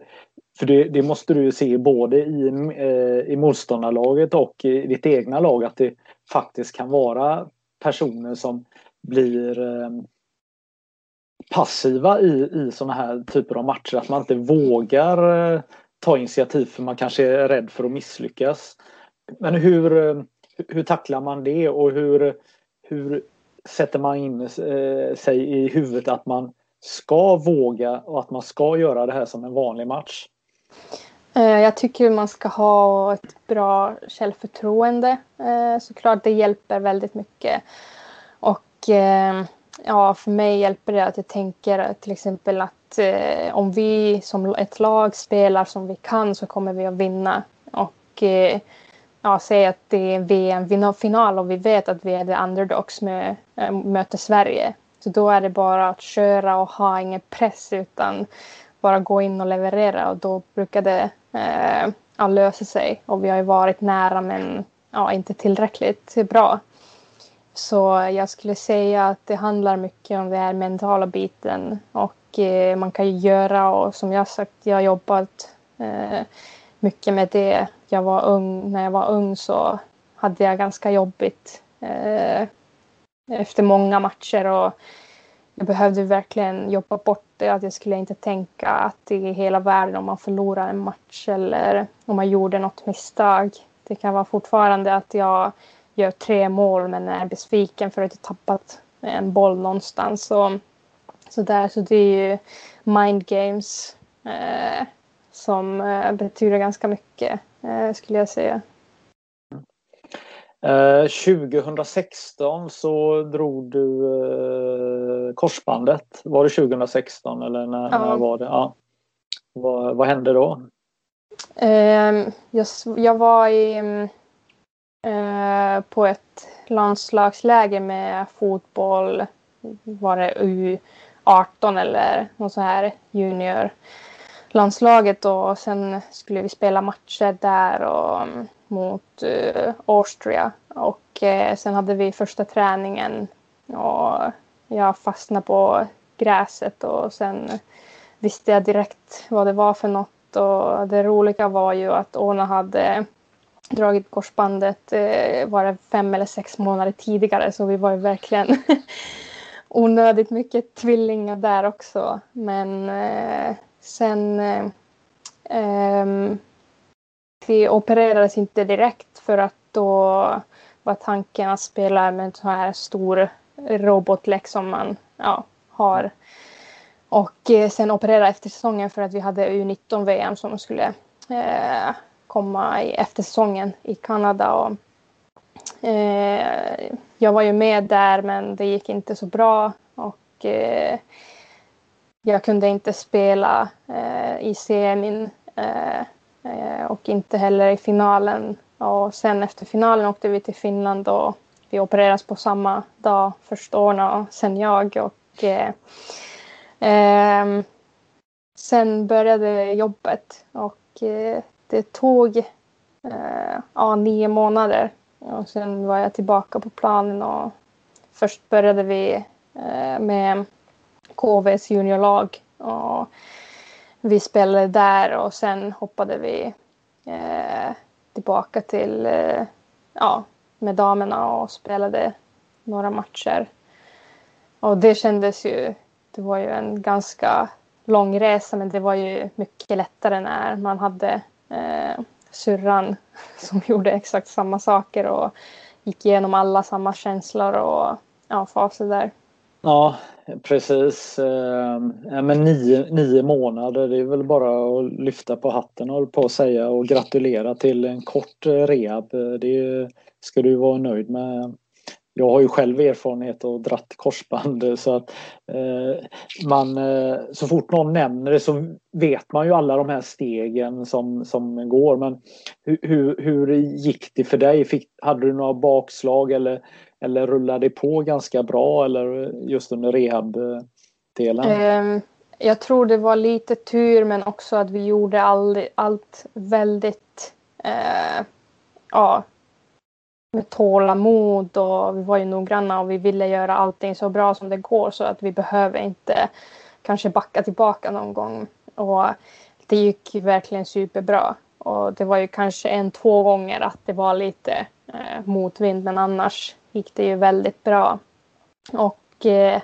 För det, det måste du se både i, eh, i motståndarlaget och i ditt egna lag att det faktiskt kan vara personer som blir eh, passiva i, i sådana här typer av matcher. Att man inte vågar eh, ta initiativ för man kanske är rädd för att misslyckas. Men hur, eh, hur tacklar man det och hur, hur sätter man in eh, sig i huvudet att man ska våga och att man ska göra det här som en vanlig match? Eh, jag tycker man ska ha ett bra självförtroende. Eh, såklart det hjälper väldigt mycket. Eh, ja, för mig hjälper det att jag tänker till exempel att eh, om vi som ett lag spelar som vi kan så kommer vi att vinna. Och eh, ja, säg att det är en VM-final och vi vet att vi är the underdogs med äh, möter Sverige. Så då är det bara att köra och ha ingen press utan bara gå in och leverera och då brukar det eh, ja, lösa sig. Och vi har ju varit nära men ja, inte tillräckligt bra. Så jag skulle säga att det handlar mycket om den här mentala biten och eh, man kan ju göra och som jag sagt, jag har jobbat eh, mycket med det. Jag var ung, när jag var ung så hade jag ganska jobbigt eh, efter många matcher och jag behövde verkligen jobba bort det. Att jag skulle inte tänka att det är hela världen om man förlorar en match eller om man gjorde något misstag. Det kan vara fortfarande att jag gör tre mål men är besviken för att jag tappat en boll någonstans. Så, så, där, så det är ju mind games eh, som eh, betyder ganska mycket eh, skulle jag säga. 2016 eh, så drog du eh, korsbandet. Var det 2016 eller när, ja. när var det? Ja. Vad, vad hände då? Ehm, jag, jag var i mm, Eh, på ett landslagsläger med fotboll. Var det U18 eller något så här juniorlandslaget. och sen skulle vi spela matcher där och mm, mot uh, Austria och uh, sen hade vi första träningen och jag fastnade på gräset och sen visste jag direkt vad det var för något och det roliga var ju att Åna hade dragit korsbandet eh, var det fem eller sex månader tidigare så vi var ju verkligen [laughs] onödigt mycket tvillingar där också. Men eh, sen eh, ehm, opererades inte direkt för att då var tanken att spela med en sån här stor robotlek som man ja, har. Och eh, sen operera efter säsongen för att vi hade U19 VM som skulle eh, komma i eftersäsongen i Kanada. Och, eh, jag var ju med där men det gick inte så bra och eh, jag kunde inte spela eh, i semin eh, eh och inte heller i finalen. Och sen efter finalen åkte vi till Finland och vi opererades på samma dag, först Orna och sen jag. Och, eh, eh, sen började jobbet och eh, det tog eh, ja, nio månader. Och sen var jag tillbaka på planen och först började vi eh, med KVs juniorlag. Och vi spelade där och sen hoppade vi eh, tillbaka till eh, ja, med damerna och spelade några matcher. Och det kändes ju, det var ju en ganska lång resa men det var ju mycket lättare när man hade eh, syrran [laughs] som gjorde exakt samma saker och gick igenom alla samma känslor och ja, faser där. Ja, precis. Eh, men nio, nio månader, det är väl bara att lyfta på hatten och på att säga och gratulera till en kort eh, rehab. Eh, det ska du vara nöjd med. Jag har ju själv erfarenhet och dratt korsband [laughs] så att eh, man eh, så fort någon nämner det så vet man ju alla de här stegen som, som går. Men hur, hur, hur gick det för dig? Fick, hade du några bakslag eller, eller rullade det på ganska bra eller just under rehabdelen? Ehm, jag tror det var lite tur men också att vi gjorde all, allt väldigt eh, ja, med tålamod och vi var ju noggranna och vi ville göra allting så bra som det går så att vi behöver inte kanske backa tillbaka någon gång. Och det gick verkligen superbra. Och det var ju kanske en, två gånger att det var lite eh, motvind men annars gick det ju väldigt bra. Och eh,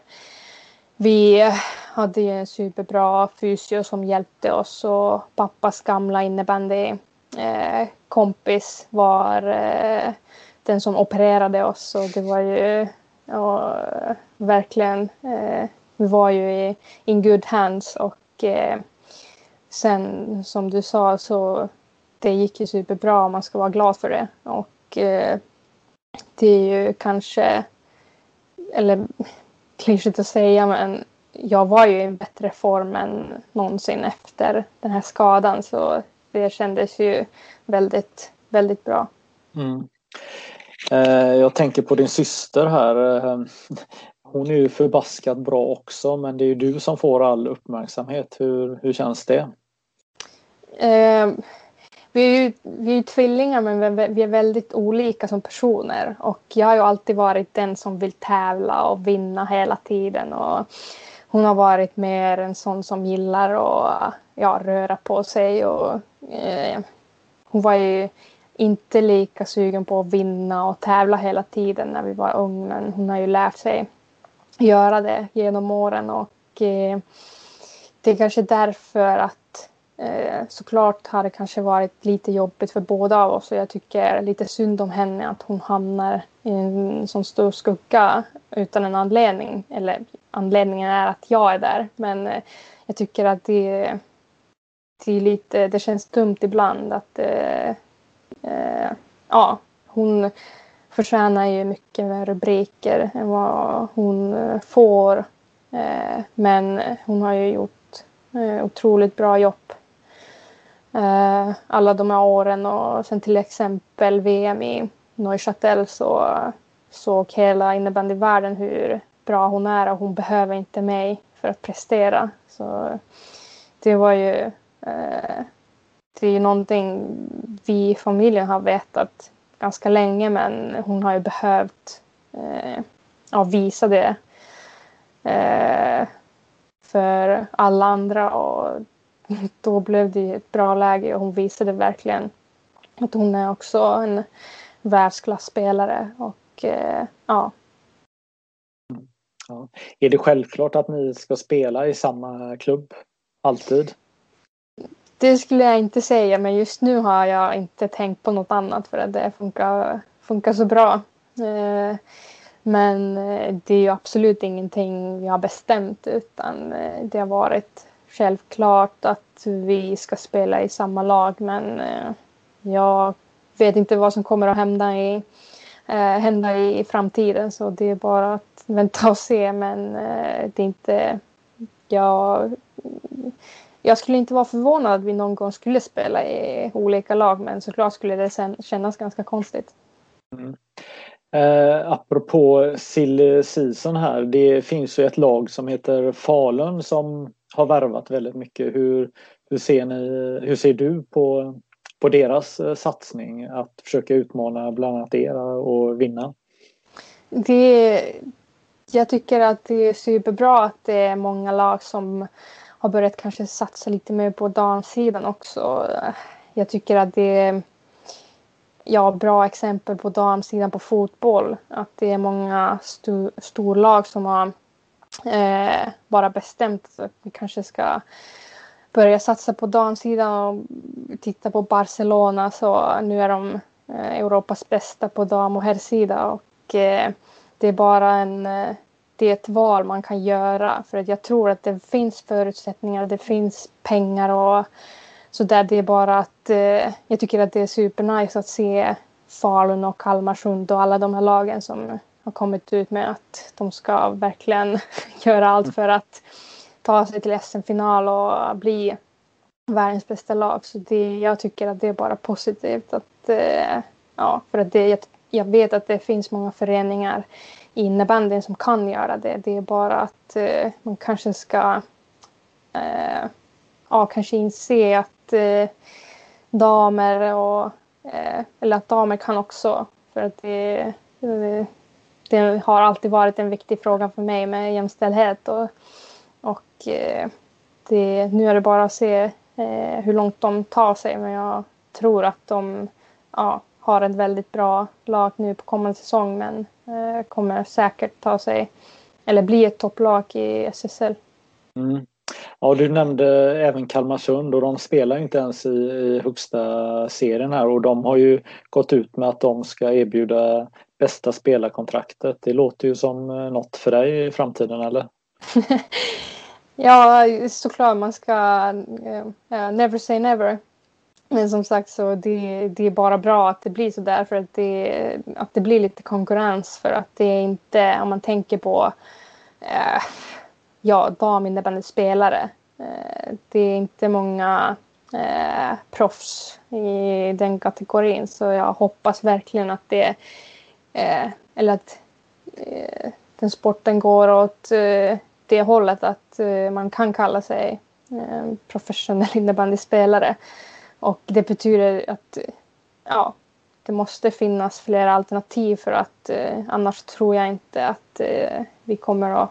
vi hade ju en superbra fysio som hjälpte oss och pappas gamla innebandy eh, kompis var eh, den som opererade oss och det var ju och, verkligen, eh, vi var ju i in good hands och eh, sen som du sa så det gick ju superbra och man ska vara glad för det och eh, det är ju kanske, eller klyschigt att säga men jag var ju i en bättre form än någonsin efter den här skadan så det kändes ju väldigt, väldigt bra. Mm. Eh, jag tänker på din syster här. Eh, hon är ju förbaskat bra också men det är ju du som får all uppmärksamhet. Hur, hur känns det? Eh, vi är ju vi är tvillingar men vi är väldigt olika som personer och jag har ju alltid varit den som vill tävla och vinna hela tiden och hon har varit mer en sån som gillar att ja, röra på sig och eh, hon var ju inte lika sugen på att vinna och tävla hela tiden när vi var unga. Men hon har ju lärt sig göra det genom åren och eh, det är kanske därför att eh, såklart har det kanske varit lite jobbigt för båda av oss och jag tycker lite synd om henne att hon hamnar i en sån stor skugga utan en anledning. Eller anledningen är att jag är där men eh, jag tycker att det, det, är lite, det känns dumt ibland att eh, eh, ja, hon förtjänar ju mycket mer rubriker än vad hon eh, får. Eh, men hon har ju gjort eh, otroligt bra jobb eh, alla de här åren och sen till exempel VM i Neuchâtel så såg hela innebandyvärlden hur bra hon är och hon behöver inte mig för att prestera. Så det var ju eh, det är ju någonting vi i familjen har vetat ganska länge men hon har ju behövt eh, ja, visa det eh, för alla andra och [laughs] då blev det ett bra läge och hon visade verkligen att hon är också en världsklasspelare och eh, ja. ja. Är det självklart att ni ska spela i samma klubb alltid? Det skulle jag inte säga men just nu har jag inte tänkt på något annat för att det funkar, funkar så bra. Eh, men eh, det är ju absolut ingenting vi har bestämt utan eh, det har varit självklart att vi ska spela i samma lag men jag vet inte vad som kommer att hända i, hända i framtiden så det är bara att vänta och se men det är inte jag jag skulle inte vara förvånad att vi någon gång skulle spela i olika lag men såklart skulle det sen kännas ganska konstigt. Mm. Eh, apropå silly season här, det finns ju ett lag som heter Falun som har värvat väldigt mycket. Hur, hur, ser, ni, hur ser du på, på deras eh, satsning att försöka utmana bland annat er och vinna? Det, jag tycker att det är superbra att det är många lag som har börjat kanske satsa lite mer på damsidan också. Jag tycker att det är ja, bra exempel på damsidan på fotboll. Att det är många st storlag som har eh, bara bestämt att vi kanske ska börja satsa på damsidan och titta på Barcelona så nu är de eh, Europas bästa på dam och herrsida och eh, det är bara en eh, det är ett val man kan göra för att jag tror att det finns förutsättningar, det finns pengar och så där det är bara att eh, jag tycker att det är supernice att se Falun och Kalmarsund och alla de här lagen som har kommit ut med att de ska verkligen [laughs] göra allt för att ta sig till SM-final och bli världens bästa lag. Så det, jag tycker att det är bara positivt. Att, eh, ja, för att det, jag, jag vet att det finns många föreningar innebandyn som kan göra det. Det är bara att eh, man kanske ska eh, ja, kanske inse att eh, damer och eh, eller att damer kan också för att det, det, det, har alltid varit en viktig fråga för mig med jämställdhet och, och eh, det, nu är det bara att se eh, hur långt de tar sig men jag tror att de ja, har ett väldigt bra lag nu på kommande säsong men eh, kommer säkert ta sig eller bli ett topplag i SSL. Mm. Ja, du nämnde även Kalmarsund och de spelar inte ens i, i högsta serien här och de har ju gått ut med att de ska erbjuda bästa spelarkontraktet. Det låter ju som eh, något för dig i framtiden eller? [laughs] ja, såklart man ska uh, never say never. Men som sagt så det, det är bara bra att det blir så där för att det, att det blir lite konkurrens för att det är inte, om man tänker på eh, ja, daminnebandyspelare. Eh, det är inte många eh, proffs i den kategorin så jag hoppas verkligen att det eh, eller att eh, den sporten går åt eh, det hållet att eh, man kan kalla sig eh, professionell innebandyspelare. Och det betyder att ja, det måste finnas flera alternativ för att eh, annars tror jag inte att eh, vi kommer att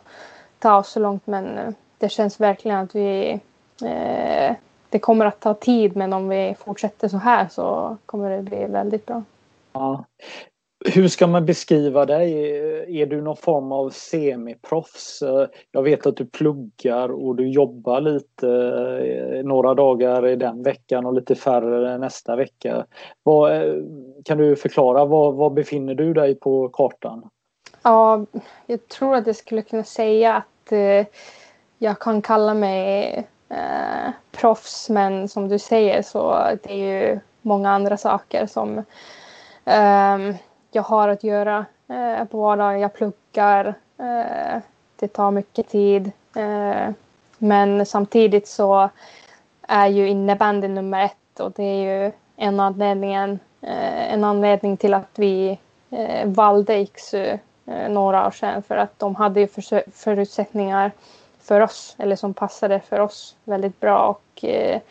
ta oss så långt. Men eh, det känns verkligen att vi eh, det kommer att ta tid men om vi fortsätter så här så kommer det bli väldigt bra. Ja. Hur ska man beskriva dig? Är du någon form av semiproffs? Jag vet att du pluggar och du jobbar lite eh, några dagar i den veckan och lite färre nästa vecka. Vad, eh, kan du förklara, var, var befinner du dig på kartan? Ja, jag tror att jag skulle kunna säga att eh, jag kan kalla mig eh, proffs men som du säger så det är ju många andra saker som eh, jag har att göra eh, på vardagen. Jag pluggar. Eh, det tar mycket tid. Eh, men samtidigt så är ju innebandy nummer ett och det är ju en anledning, eh, en anledning till att vi eh, valde IKSU eh, några år sedan för att de hade ju förutsättningar för oss eller som passade för oss väldigt bra och eh,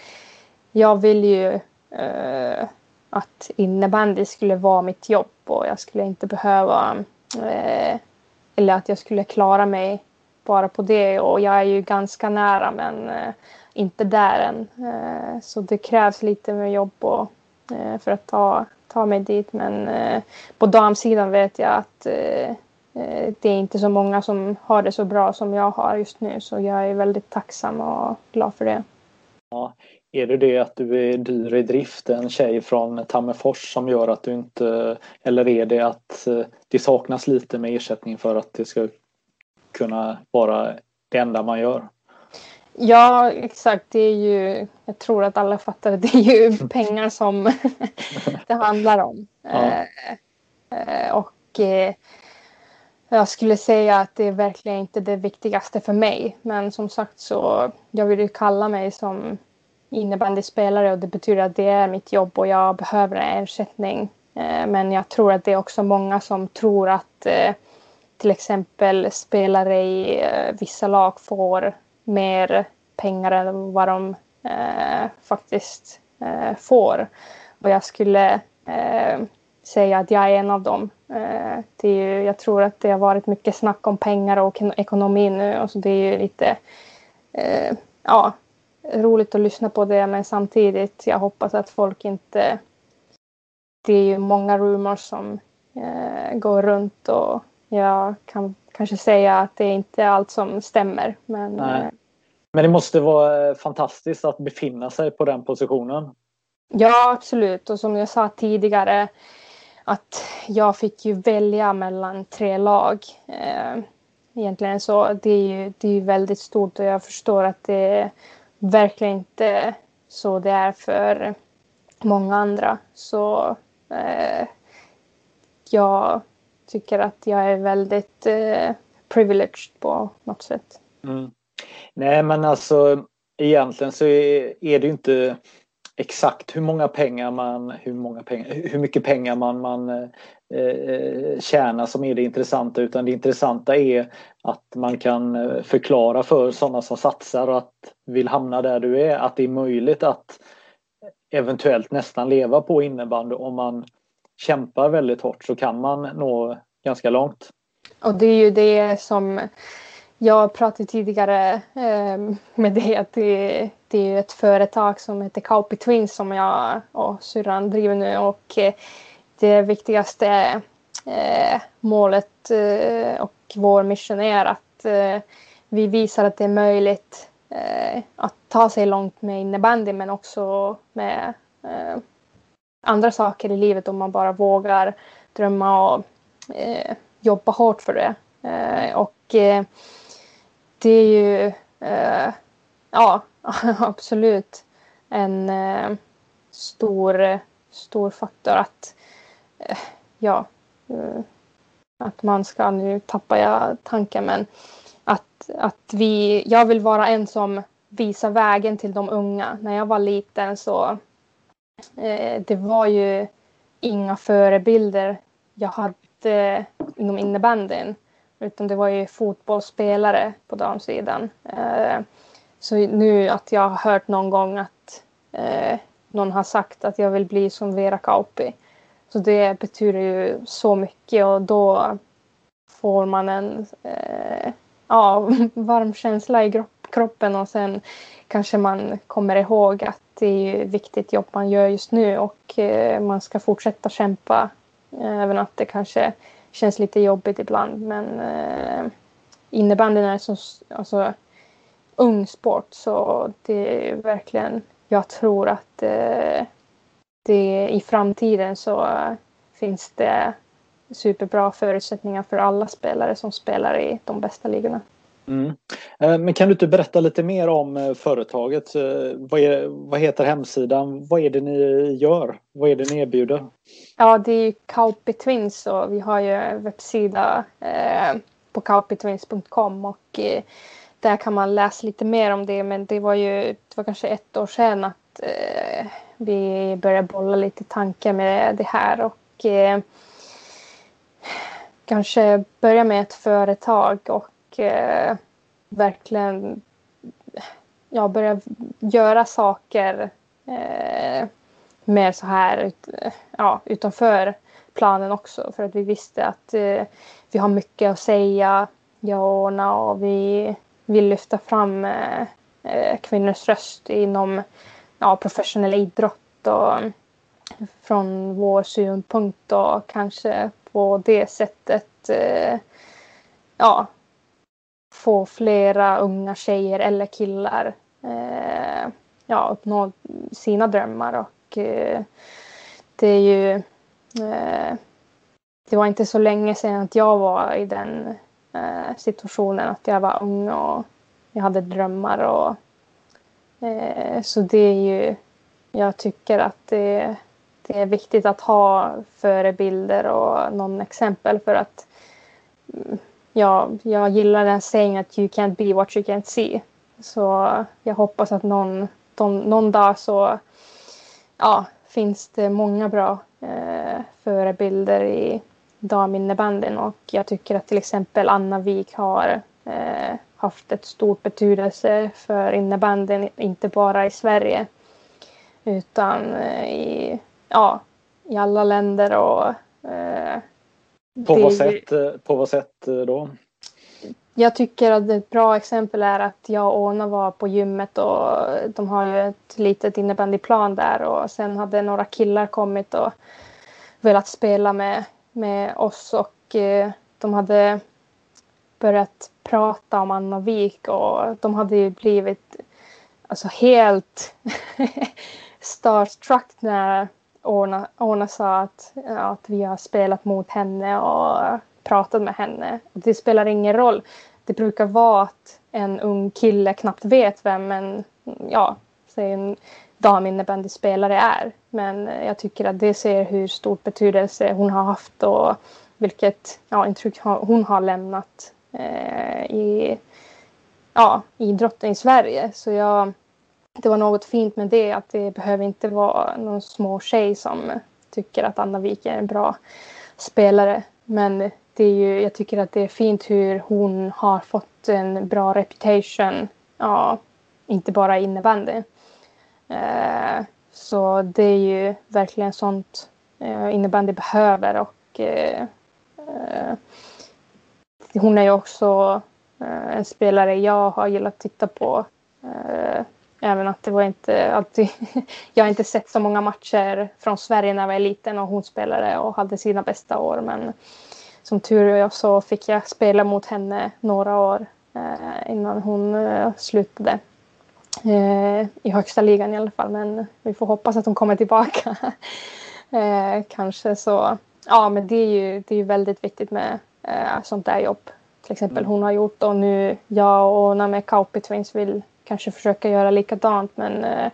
jag vill ju eh, att innebandy skulle vara mitt jobb och jag skulle inte behöva eh, eller att jag skulle klara mig bara på det och jag är ju ganska nära men eh, inte där än. Eh, så det krävs lite mer jobb och, eh, för att ta, ta mig dit men eh, på damsidan vet jag att eh, eh, det är inte så många som har det så bra som jag har just nu så jag är väldigt tacksam och glad för det. Ja, är det det att du är dyr i drift, en tjej från Tammerfors som gör att du inte... Eller är det att eh, det saknas lite med ersättning för att det ska kunna vara det enda man gör? Ja, exakt. Det är ju... Jag tror att alla fattar att det är ju [laughs] pengar som [laughs] det handlar om. Ja. Eh, eh och jag skulle säga att det är verkligen inte det viktigaste för mig. Men som sagt så jag vill ju kalla mig som innebandyspelare och det betyder att det är mitt jobb och jag behöver ersättning. Eh, men jag tror att det är också många som tror att eh, till exempel spelare i eh, vissa lag får mer pengar än vad de faktiskt får. Och jag skulle säga att jag är en av dem. Det är ju, jag tror att det har varit mycket snack om pengar och ekonomi nu. Och så det är ju lite ja, roligt att lyssna på det men samtidigt jag hoppas att folk inte... Det är ju många rumors som eh, går runt och jag kan kanske säga att det är inte allt som stämmer. Men, eh, men det måste vara eh, fantastiskt att befinna sig på den positionen. Ja, absolut. Och som jag sa tidigare att jag fick ju välja mellan tre lag. Eh, egentligen så det är ju det är väldigt stort och jag förstår att det är verkligen inte så det är för många andra. Så eh, jag tycker att jag är väldigt eh, privileged på något sätt. Mm. Nej men alltså egentligen så är, är det ju inte exakt. Hur många pengar man, hur, många pengar, hur mycket pengar man, man eh, eh tjänar som är det intressanta. Utan det intressanta är att man kan eh, förklara för sådana som satsar och att vill hamna där du är att det är möjligt att eventuellt nästan leva på innebandy. Om man kämpar väldigt hårt så kan man nå ganska långt. Och det är ju det som jag pratade tidigare eh, med dig att det, det är ett företag som heter Kauppi Twins som jag och syrran driver nu och eh, det viktigaste eh, målet eh, och vår mission är att eh, vi visar att det är möjligt eh, att ta sig långt med innebandy men också med eh, andra saker i livet om man bara vågar drömma och eh, jobba hårt för det. Eh, och det är ju eh, ja, [laughs] absolut en eh, stor, stor faktor att eh, ja, eh, att man ska, nu tappar jag tanken, men att, att vi, jag vill vara en som visar vägen till de unga. När jag var liten så eh, det var ju inga förebilder jag hade inom innebandyn. Utan det var ju fotbollsspelare på damsidan. Eh, så nu att jag har hört någon gång att eh, någon har sagt att jag vill bli som Vera Kauppi. Så det betyder ju så mycket och då får man en eh, ja, [laughs] varm känsla i kroppen och sen kanske man kommer ihåg att det är viktigt jobb man gör just nu och eh, man ska fortsätta kämpa. Eh, även att det kanske känns lite jobbigt ibland men eh, innebandyn är så alltså, ung sport så det är verkligen, jag tror att eh, det i framtiden så eh, finns det superbra förutsättningar för alla spelare som spelar i de bästa ligorna. Mm. Eh, men kan du inte berätta lite mer om eh, företaget? Eh, vad, är, vad heter hemsidan? Vad är det ni gör? Vad är det ni erbjuder? Ja, det är Kauppi Twins och vi har ju en webbsida eh, på kaupitwins.com och eh, där kan man läsa lite mer om det. Men det var ju det var kanske ett år sedan att eh, vi började bolla lite tankar med det här och kanske börja med ett företag och eh, verkligen ja, börja göra saker eh, mer så här ut, ja, utanför planen också. För att vi visste att eh, vi har mycket att säga, jag och Orna och vi vill lyfta fram eh, eh, kvinnors röst inom ja, professionell idrott och från vår synpunkt och kanske på det sättet eh, ja, få flera unga tjejer eller killar eh, ja, uppnå sina drömmar och eh, det är ju eh, det var inte så länge sedan att jag var i den eh, situationen att jag var ung och jag hade drömmar och eh, så det är ju jag tycker att det, det är viktigt att ha förebilder och någon exempel för att mm, ja, jag gillar den sägningen att you can't be what you can't see. Så jag hoppas att någon, de, någon dag så ja, finns det många bra eh, förebilder i daminnebandyn och jag tycker att till exempel Anna Wik har eh, haft ett stort betydelse för innebandyn, inte bara i Sverige utan eh, i, ja, i alla länder och eh, på, vad sätt, eh, på vad sätt eh, då? Jag tycker att ett bra exempel är att jag och Ona var på gymmet och de har ju ett litet innebandyplan där och sen hade några killar kommit och velat spela med, med oss och eh, de hade börjat prata om Anna Wik och de hade ju blivit alltså helt [laughs] starstruck när Orna, Orna sa att, att vi har spelat mot henne och pratat med henne. Det spelar ingen roll. Det brukar vara att en ung kille knappt vet vem en, ja, säg en daminnebandyspelare är. Men jag tycker att det ser hur stor betydelse hon har haft och vilket ja, intryck hon har lämnat eh, i ja, idrotten i Sverige. Så jag, det var något fint med det att det behöver inte vara någon små tjej som tycker att Anna Wik är en bra spelare. Men det är ju, jag tycker att det är fint hur hon har fått en bra reputation. Ja, inte bara innebandy. Eh, så det är ju verkligen sånt eh, innebandy behöver och eh, eh hon är ju också eh, en spelare jag har gillat att titta på. Eh, Även att det var inte alltid... [laughs] jag har inte sett så många matcher från Sverige när jag var liten och hon spelade och hade sina bästa år. Men som tur är så fick jag spela mot henne några år eh, innan hon eh, slutade. Eh, I högsta ligan i alla fall. Men vi får hoppas att hon kommer tillbaka. [laughs] Kanske så. Ja, men det är ju det är väldigt viktigt med sånt där jobb. Till exempel mm. hon har gjort och nu jag och Name Kauppi Twins vill kanske försöka göra likadant men eh,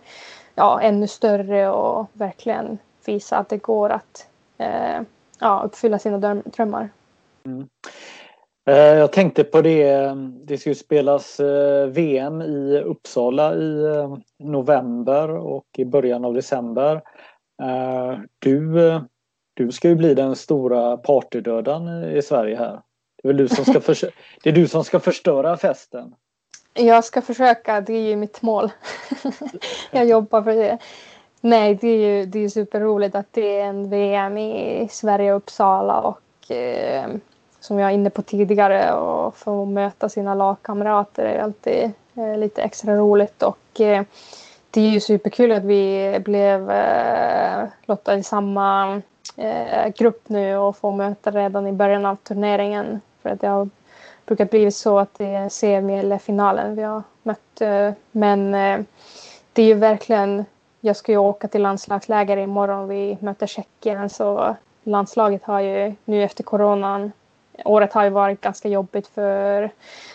ja, ännu större och verkligen visa att det går att eh, ja, uppfylla sina drömmar. Mm. Eh, jag tänkte på det, det ska ju spelas VM i Uppsala i november och i början av december. Du, du ska ju bli den stora partydödaren i Sverige här. Det är, väl du som ska [laughs] det är du som ska förstöra festen. Jag ska försöka, det är ju mitt mål. [laughs] jag jobbar för det. Nej, det är ju det är superroligt att det är en VM i Sverige och Uppsala och eh, som jag var inne på tidigare och få möta sina lagkamrater är alltid eh, lite extra roligt och eh, det är ju superkul att vi blev eh, lottade i samma eh, grupp nu och får möta redan i början av turneringen för att jag brukar bli så att det är semi eller finalen vi har mött. Eh, men eh, det är ju verkligen, jag ska ju åka till landslagsläger imorgon. Vi möter Tjeckien så landslaget har ju nu efter coronan Året har ju varit ganska jobbigt för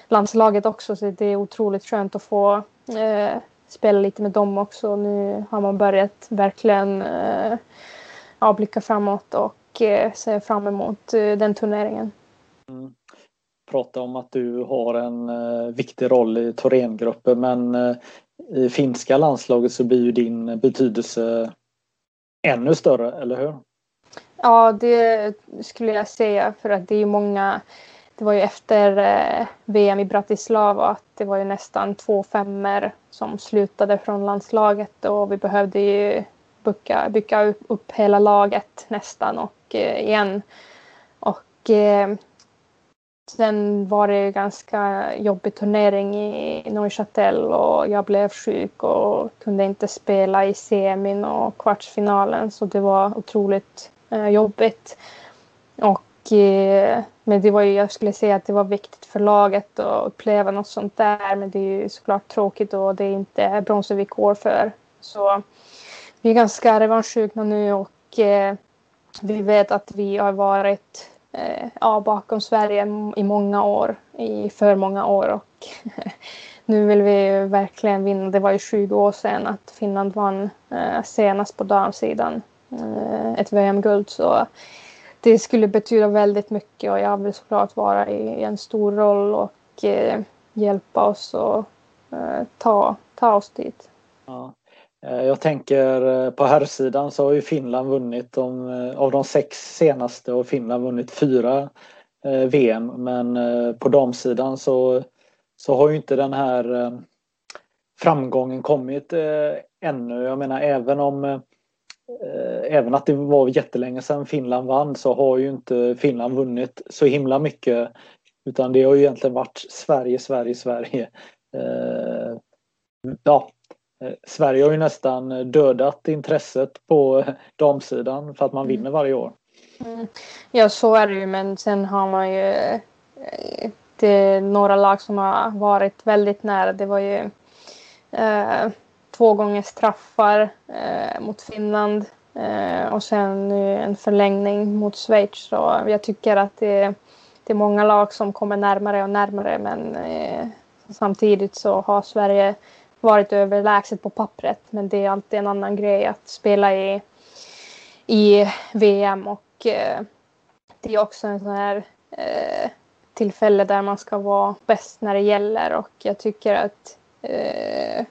landslaget också så det är otroligt skönt att få eh, spela lite med dem också. Nu har man börjat verkligen eh, ja, blicka framåt och eh, se fram emot eh, den turneringen. Mm prata om att du har en eh, viktig roll i Thorengruppen men eh, i finska landslaget så blir ju din betydelse ännu större, eller hur? Ja, det skulle jag säga för att det är många det var ju efter eh, VM i Bratislava att det var ju nästan två femmer som slutade från landslaget och vi behövde ju bygga, bygga upp, upp hela laget nästan och igen. Och Sen var det ganska jobbig turnering i Neuchâtel och jag blev sjuk och kunde inte spela i semin och kvartsfinalen så det var otroligt eh, jobbigt. Och, eh, men det var ju, jag skulle säga att det var viktigt för laget att uppleva något sånt där men det är ju såklart tråkigt och det är inte bronsvillkor för. Så vi är ganska revanschsugna nu och eh, vi vet att vi har varit eh, ja, bakom Sverige i många år, i för många år och [laughs] nu vill vi verkligen vinna. Det var ju 20 år sedan att Finland vann eh, senast på damsidan eh, ett VM-guld så det skulle betyda väldigt mycket och jag vill såklart vara i en stor roll och eh, hjälpa oss och eh, ta, ta oss dit. Ja. Eh, jag tänker eh, på herrsidan så har ju Finland vunnit de, eh, av de sex senaste och Finland vunnit fyra VM men på damsidan så, så har ju inte den här framgången kommit ännu. Jag menar även om även att det var jättelänge sedan Finland vann så har ju inte Finland vunnit så himla mycket utan det har ju egentligen varit Sverige, Sverige, Sverige. Ja, Sverige har ju nästan dödat intresset på damsidan för att man mm. vinner varje år. Mm. Ja, så är det ju, men sen har man ju eh, det några lag som har varit väldigt nära. Det var ju eh, två gånger straffar eh, mot Finland eh, och sen nu en förlängning mot Schweiz. Så jag tycker att det, det är många lag som kommer närmare och närmare, men eh, samtidigt så har Sverige varit överlägset på pappret. Men det är alltid en annan grej att spela i, i VM och eh, det är också en sån här eh, tillfälle där man ska vara bäst när det gäller och jag tycker att eh,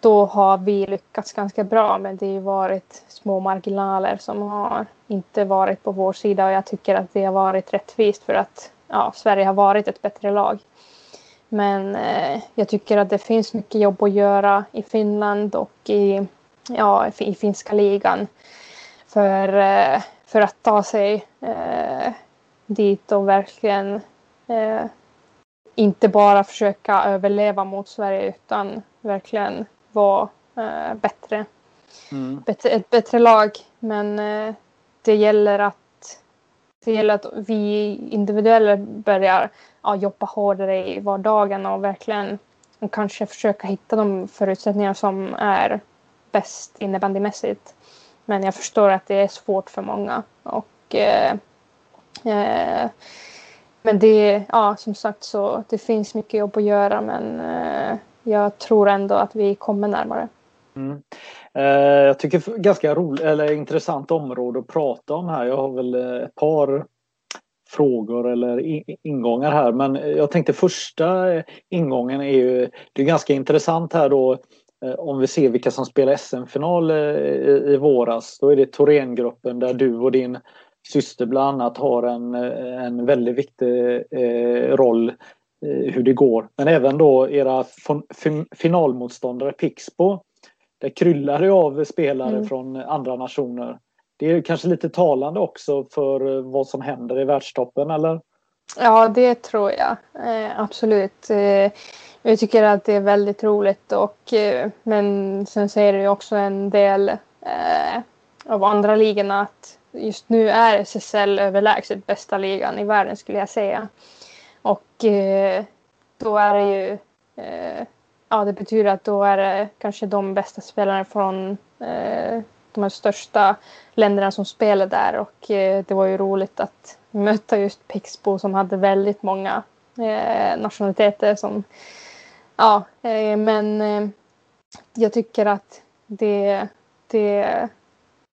då har vi lyckats ganska bra men det har varit små marginaler som har inte varit på vår sida och jag tycker att det har varit rättvist för att ja, Sverige har varit ett bättre lag. Men eh, jag tycker att det finns mycket jobb att göra i Finland och i, ja, i finska ligan för, eh, för att ta sig eh, dit och verkligen eh, inte bara försöka överleva mot Sverige utan verkligen vara eh, bättre. Mm. bättre. Ett bättre lag. Men eh, det gäller att det gäller att vi individuella börjar ja, jobba hårdare i vardagen och verkligen och kanske försöka hitta de förutsättningar som är bäst innebandymässigt. Men jag förstår att det är svårt för många. Och, eh, eh, men det, ja, som sagt så det finns mycket jobb att göra men eh, jag tror ändå att vi kommer närmare. Mm. Eh, jag tycker ganska roligt eller intressant område att prata om här. Jag har väl eh, ett par frågor eller ingångar här. Men eh, jag tänkte första eh, ingången är ju, det är ganska intressant här då om vi ser vilka som spelar SM-final i, i våras. Då är det Thorengruppen där du och din syster bland annat har en, en väldigt viktig eh, roll hur det går. Men även då era finalmotståndare Pixbo det kryllar det av spelare mm. från andra nationer. Det är kanske lite talande också för eh, vad som händer i världstoppen, eller? Ja, det tror jag. Eh, absolut. Eh, jag tycker att det är väldigt roligt och eh, men sen säger det också en del eh, av andra ligorna att just nu är SSL överlägset bästa ligan i världen skulle jag säga. Och eh, då är det ju ja, det betyder att då är det kanske de bästa spelarna från eh, de här största länderna som spelar där. Och eh, det var ju roligt att möta just Pixbo som hade väldigt många eh, nationaliteter som ja, eh, men eh, jag tycker att det, det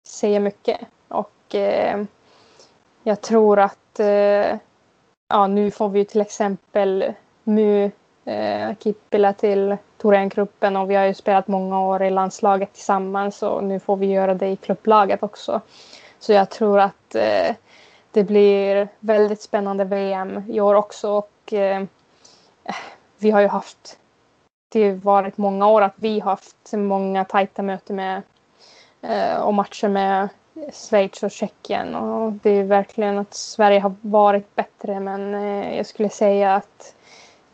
säger mycket. Och eh, jag tror att eh, ja, nu får vi till exempel MU eh, Kippila till Thorengruppen och vi har ju spelat många år i landslaget tillsammans och nu får vi göra det i klubblaget också. Så jag tror att eh, det blir väldigt spännande VM i år också och eh, vi har ju haft det har varit många år att vi har haft många tajta möten med eh, och matcher med Schweiz och Tjeckien och det är verkligen att Sverige har varit bättre men eh, jag skulle säga att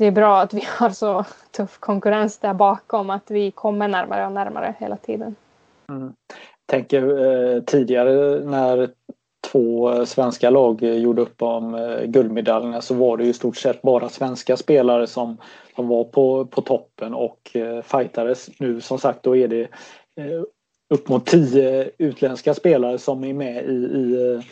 det är bra att vi [laughs] har så tuff konkurrens där bakom att vi kommer närmare och närmare hela tiden. Mm. Tänker eh, tidigare när två svenska lag gjorde upp om eh, guldmedaljerna så var det i stort sett bara svenska spelare som, som var på, på toppen och eh, fightades. Nu som sagt då är det eh, upp mot tio utländska spelare som är med i, i, eh,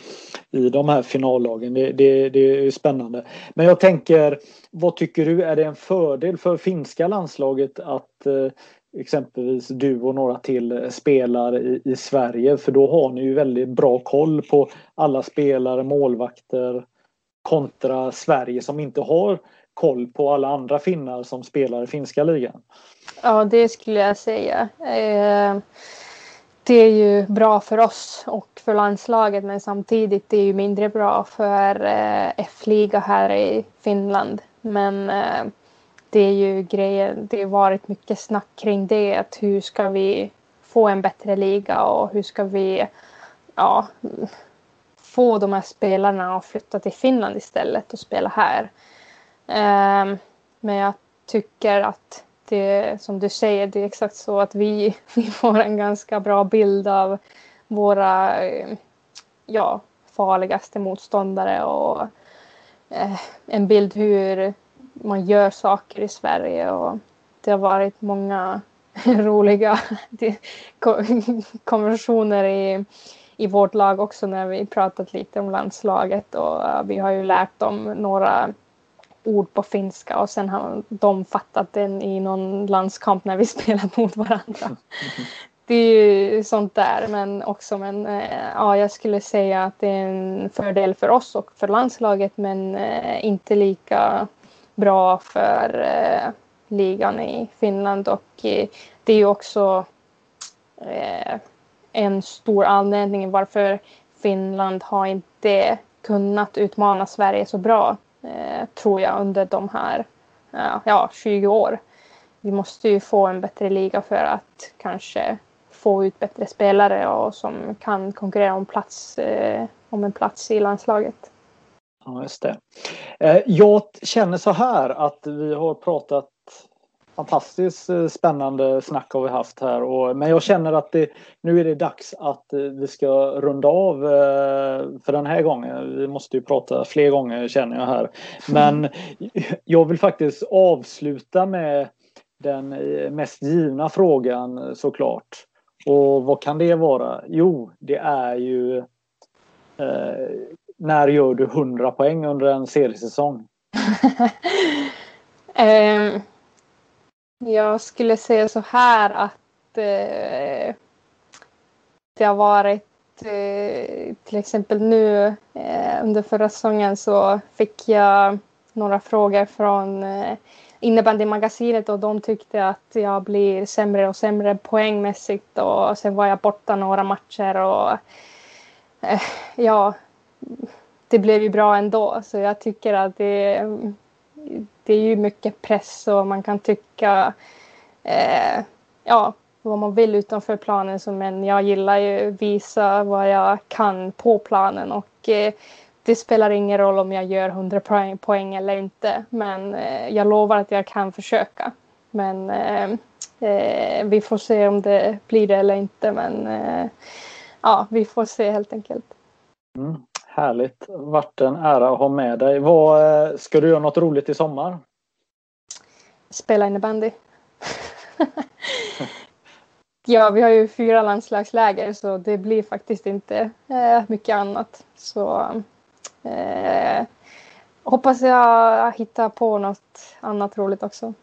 i de här finallagen. Det, det, det är spännande. Men jag tänker, vad tycker du, är det en fördel för finska landslaget att eh, exempelvis du och några till spelar i, i Sverige för då har ni ju väldigt bra koll på alla spelare, målvakter kontra Sverige som inte har koll på alla andra finnar som spelar i finska ligan. Ja, det skulle jag säga. Eh, det är ju bra för oss och för landslaget men samtidigt det är ju mindre bra för eh, F-liga här i Finland. Men eh, det är ju grejer, det har varit mycket snack kring det. Att hur ska vi få en bättre liga och hur ska vi ja, få de här spelarna att flytta till Finland istället och spela här. Ehm, men jag tycker att det som du säger, det är exakt så att vi, [laughs] vi får en ganska bra bild av våra eh, ja, farligaste motståndare och eh, en bild hur man gör saker i Sverige och det har varit många [laughs] roliga [laughs] konversationer i, i vårt lag också när vi pratat lite om landslaget och eh, vi har ju lärt dem några ord på finska och sen har de fattat den i någon landskamp när vi [laughs] spelat mot varandra. [laughs] Det är ju sånt där men också men eh, ja, jag skulle säga att det är en fördel för oss och för landslaget men eh, inte lika bra för eh, ligan i Finland och det är ju också en stor anledning varför Finland har inte kunnat utmana Sverige så bra Eh, tror jag under de här eh, ja, 20 år. Vi måste ju få en bättre liga för att kanske få ut bättre spelare och som kan konkurrera om, plats, eh, om en plats i landslaget. Ja, just det. Eh, jag känner så här att vi har pratat fantastiskt eh, spännande snack har vi haft här. Och, men jag känner att det, nu är det dags att eh, vi ska runda av eh, för den här gången. Vi måste ju prata fler gånger känner jag här. Men [laughs] jag vill faktiskt avsluta med den mest givna frågan såklart. Och vad kan det vara? Jo, det är ju eh, när gör du 100 poäng under en seriesäsong? um, [laughs] jag skulle säga så här att eh, det har varit eh, till exempel nu eh, under förra säsongen så fick jag några frågor från eh, innebandymagasinet och de tyckte att jag blir sämre och sämre poängmässigt och sen var jag borta några matcher och eh, ja, det blev ju bra ändå. Så jag tycker att det, det är ju mycket press och man kan tycka eh, ja, vad man vill utanför planen. Så, men jag gillar ju att visa vad jag kan på planen och eh, det spelar ingen roll om jag gör 100 poäng, poäng eller inte. Men eh, jag lovar att jag kan försöka. Men eh, eh, vi får se om det blir det eller inte. Men eh, ja, vi får se helt enkelt. Mm. Härligt. Vart en ära att ha med dig. Vad, eh, ska du göra något roligt i sommar? Spela innebandy. [laughs] ja, vi har ju fyra landslagsläger så det blir faktiskt inte eh, mycket annat. Så eh, hoppas jag hittar på något annat roligt också.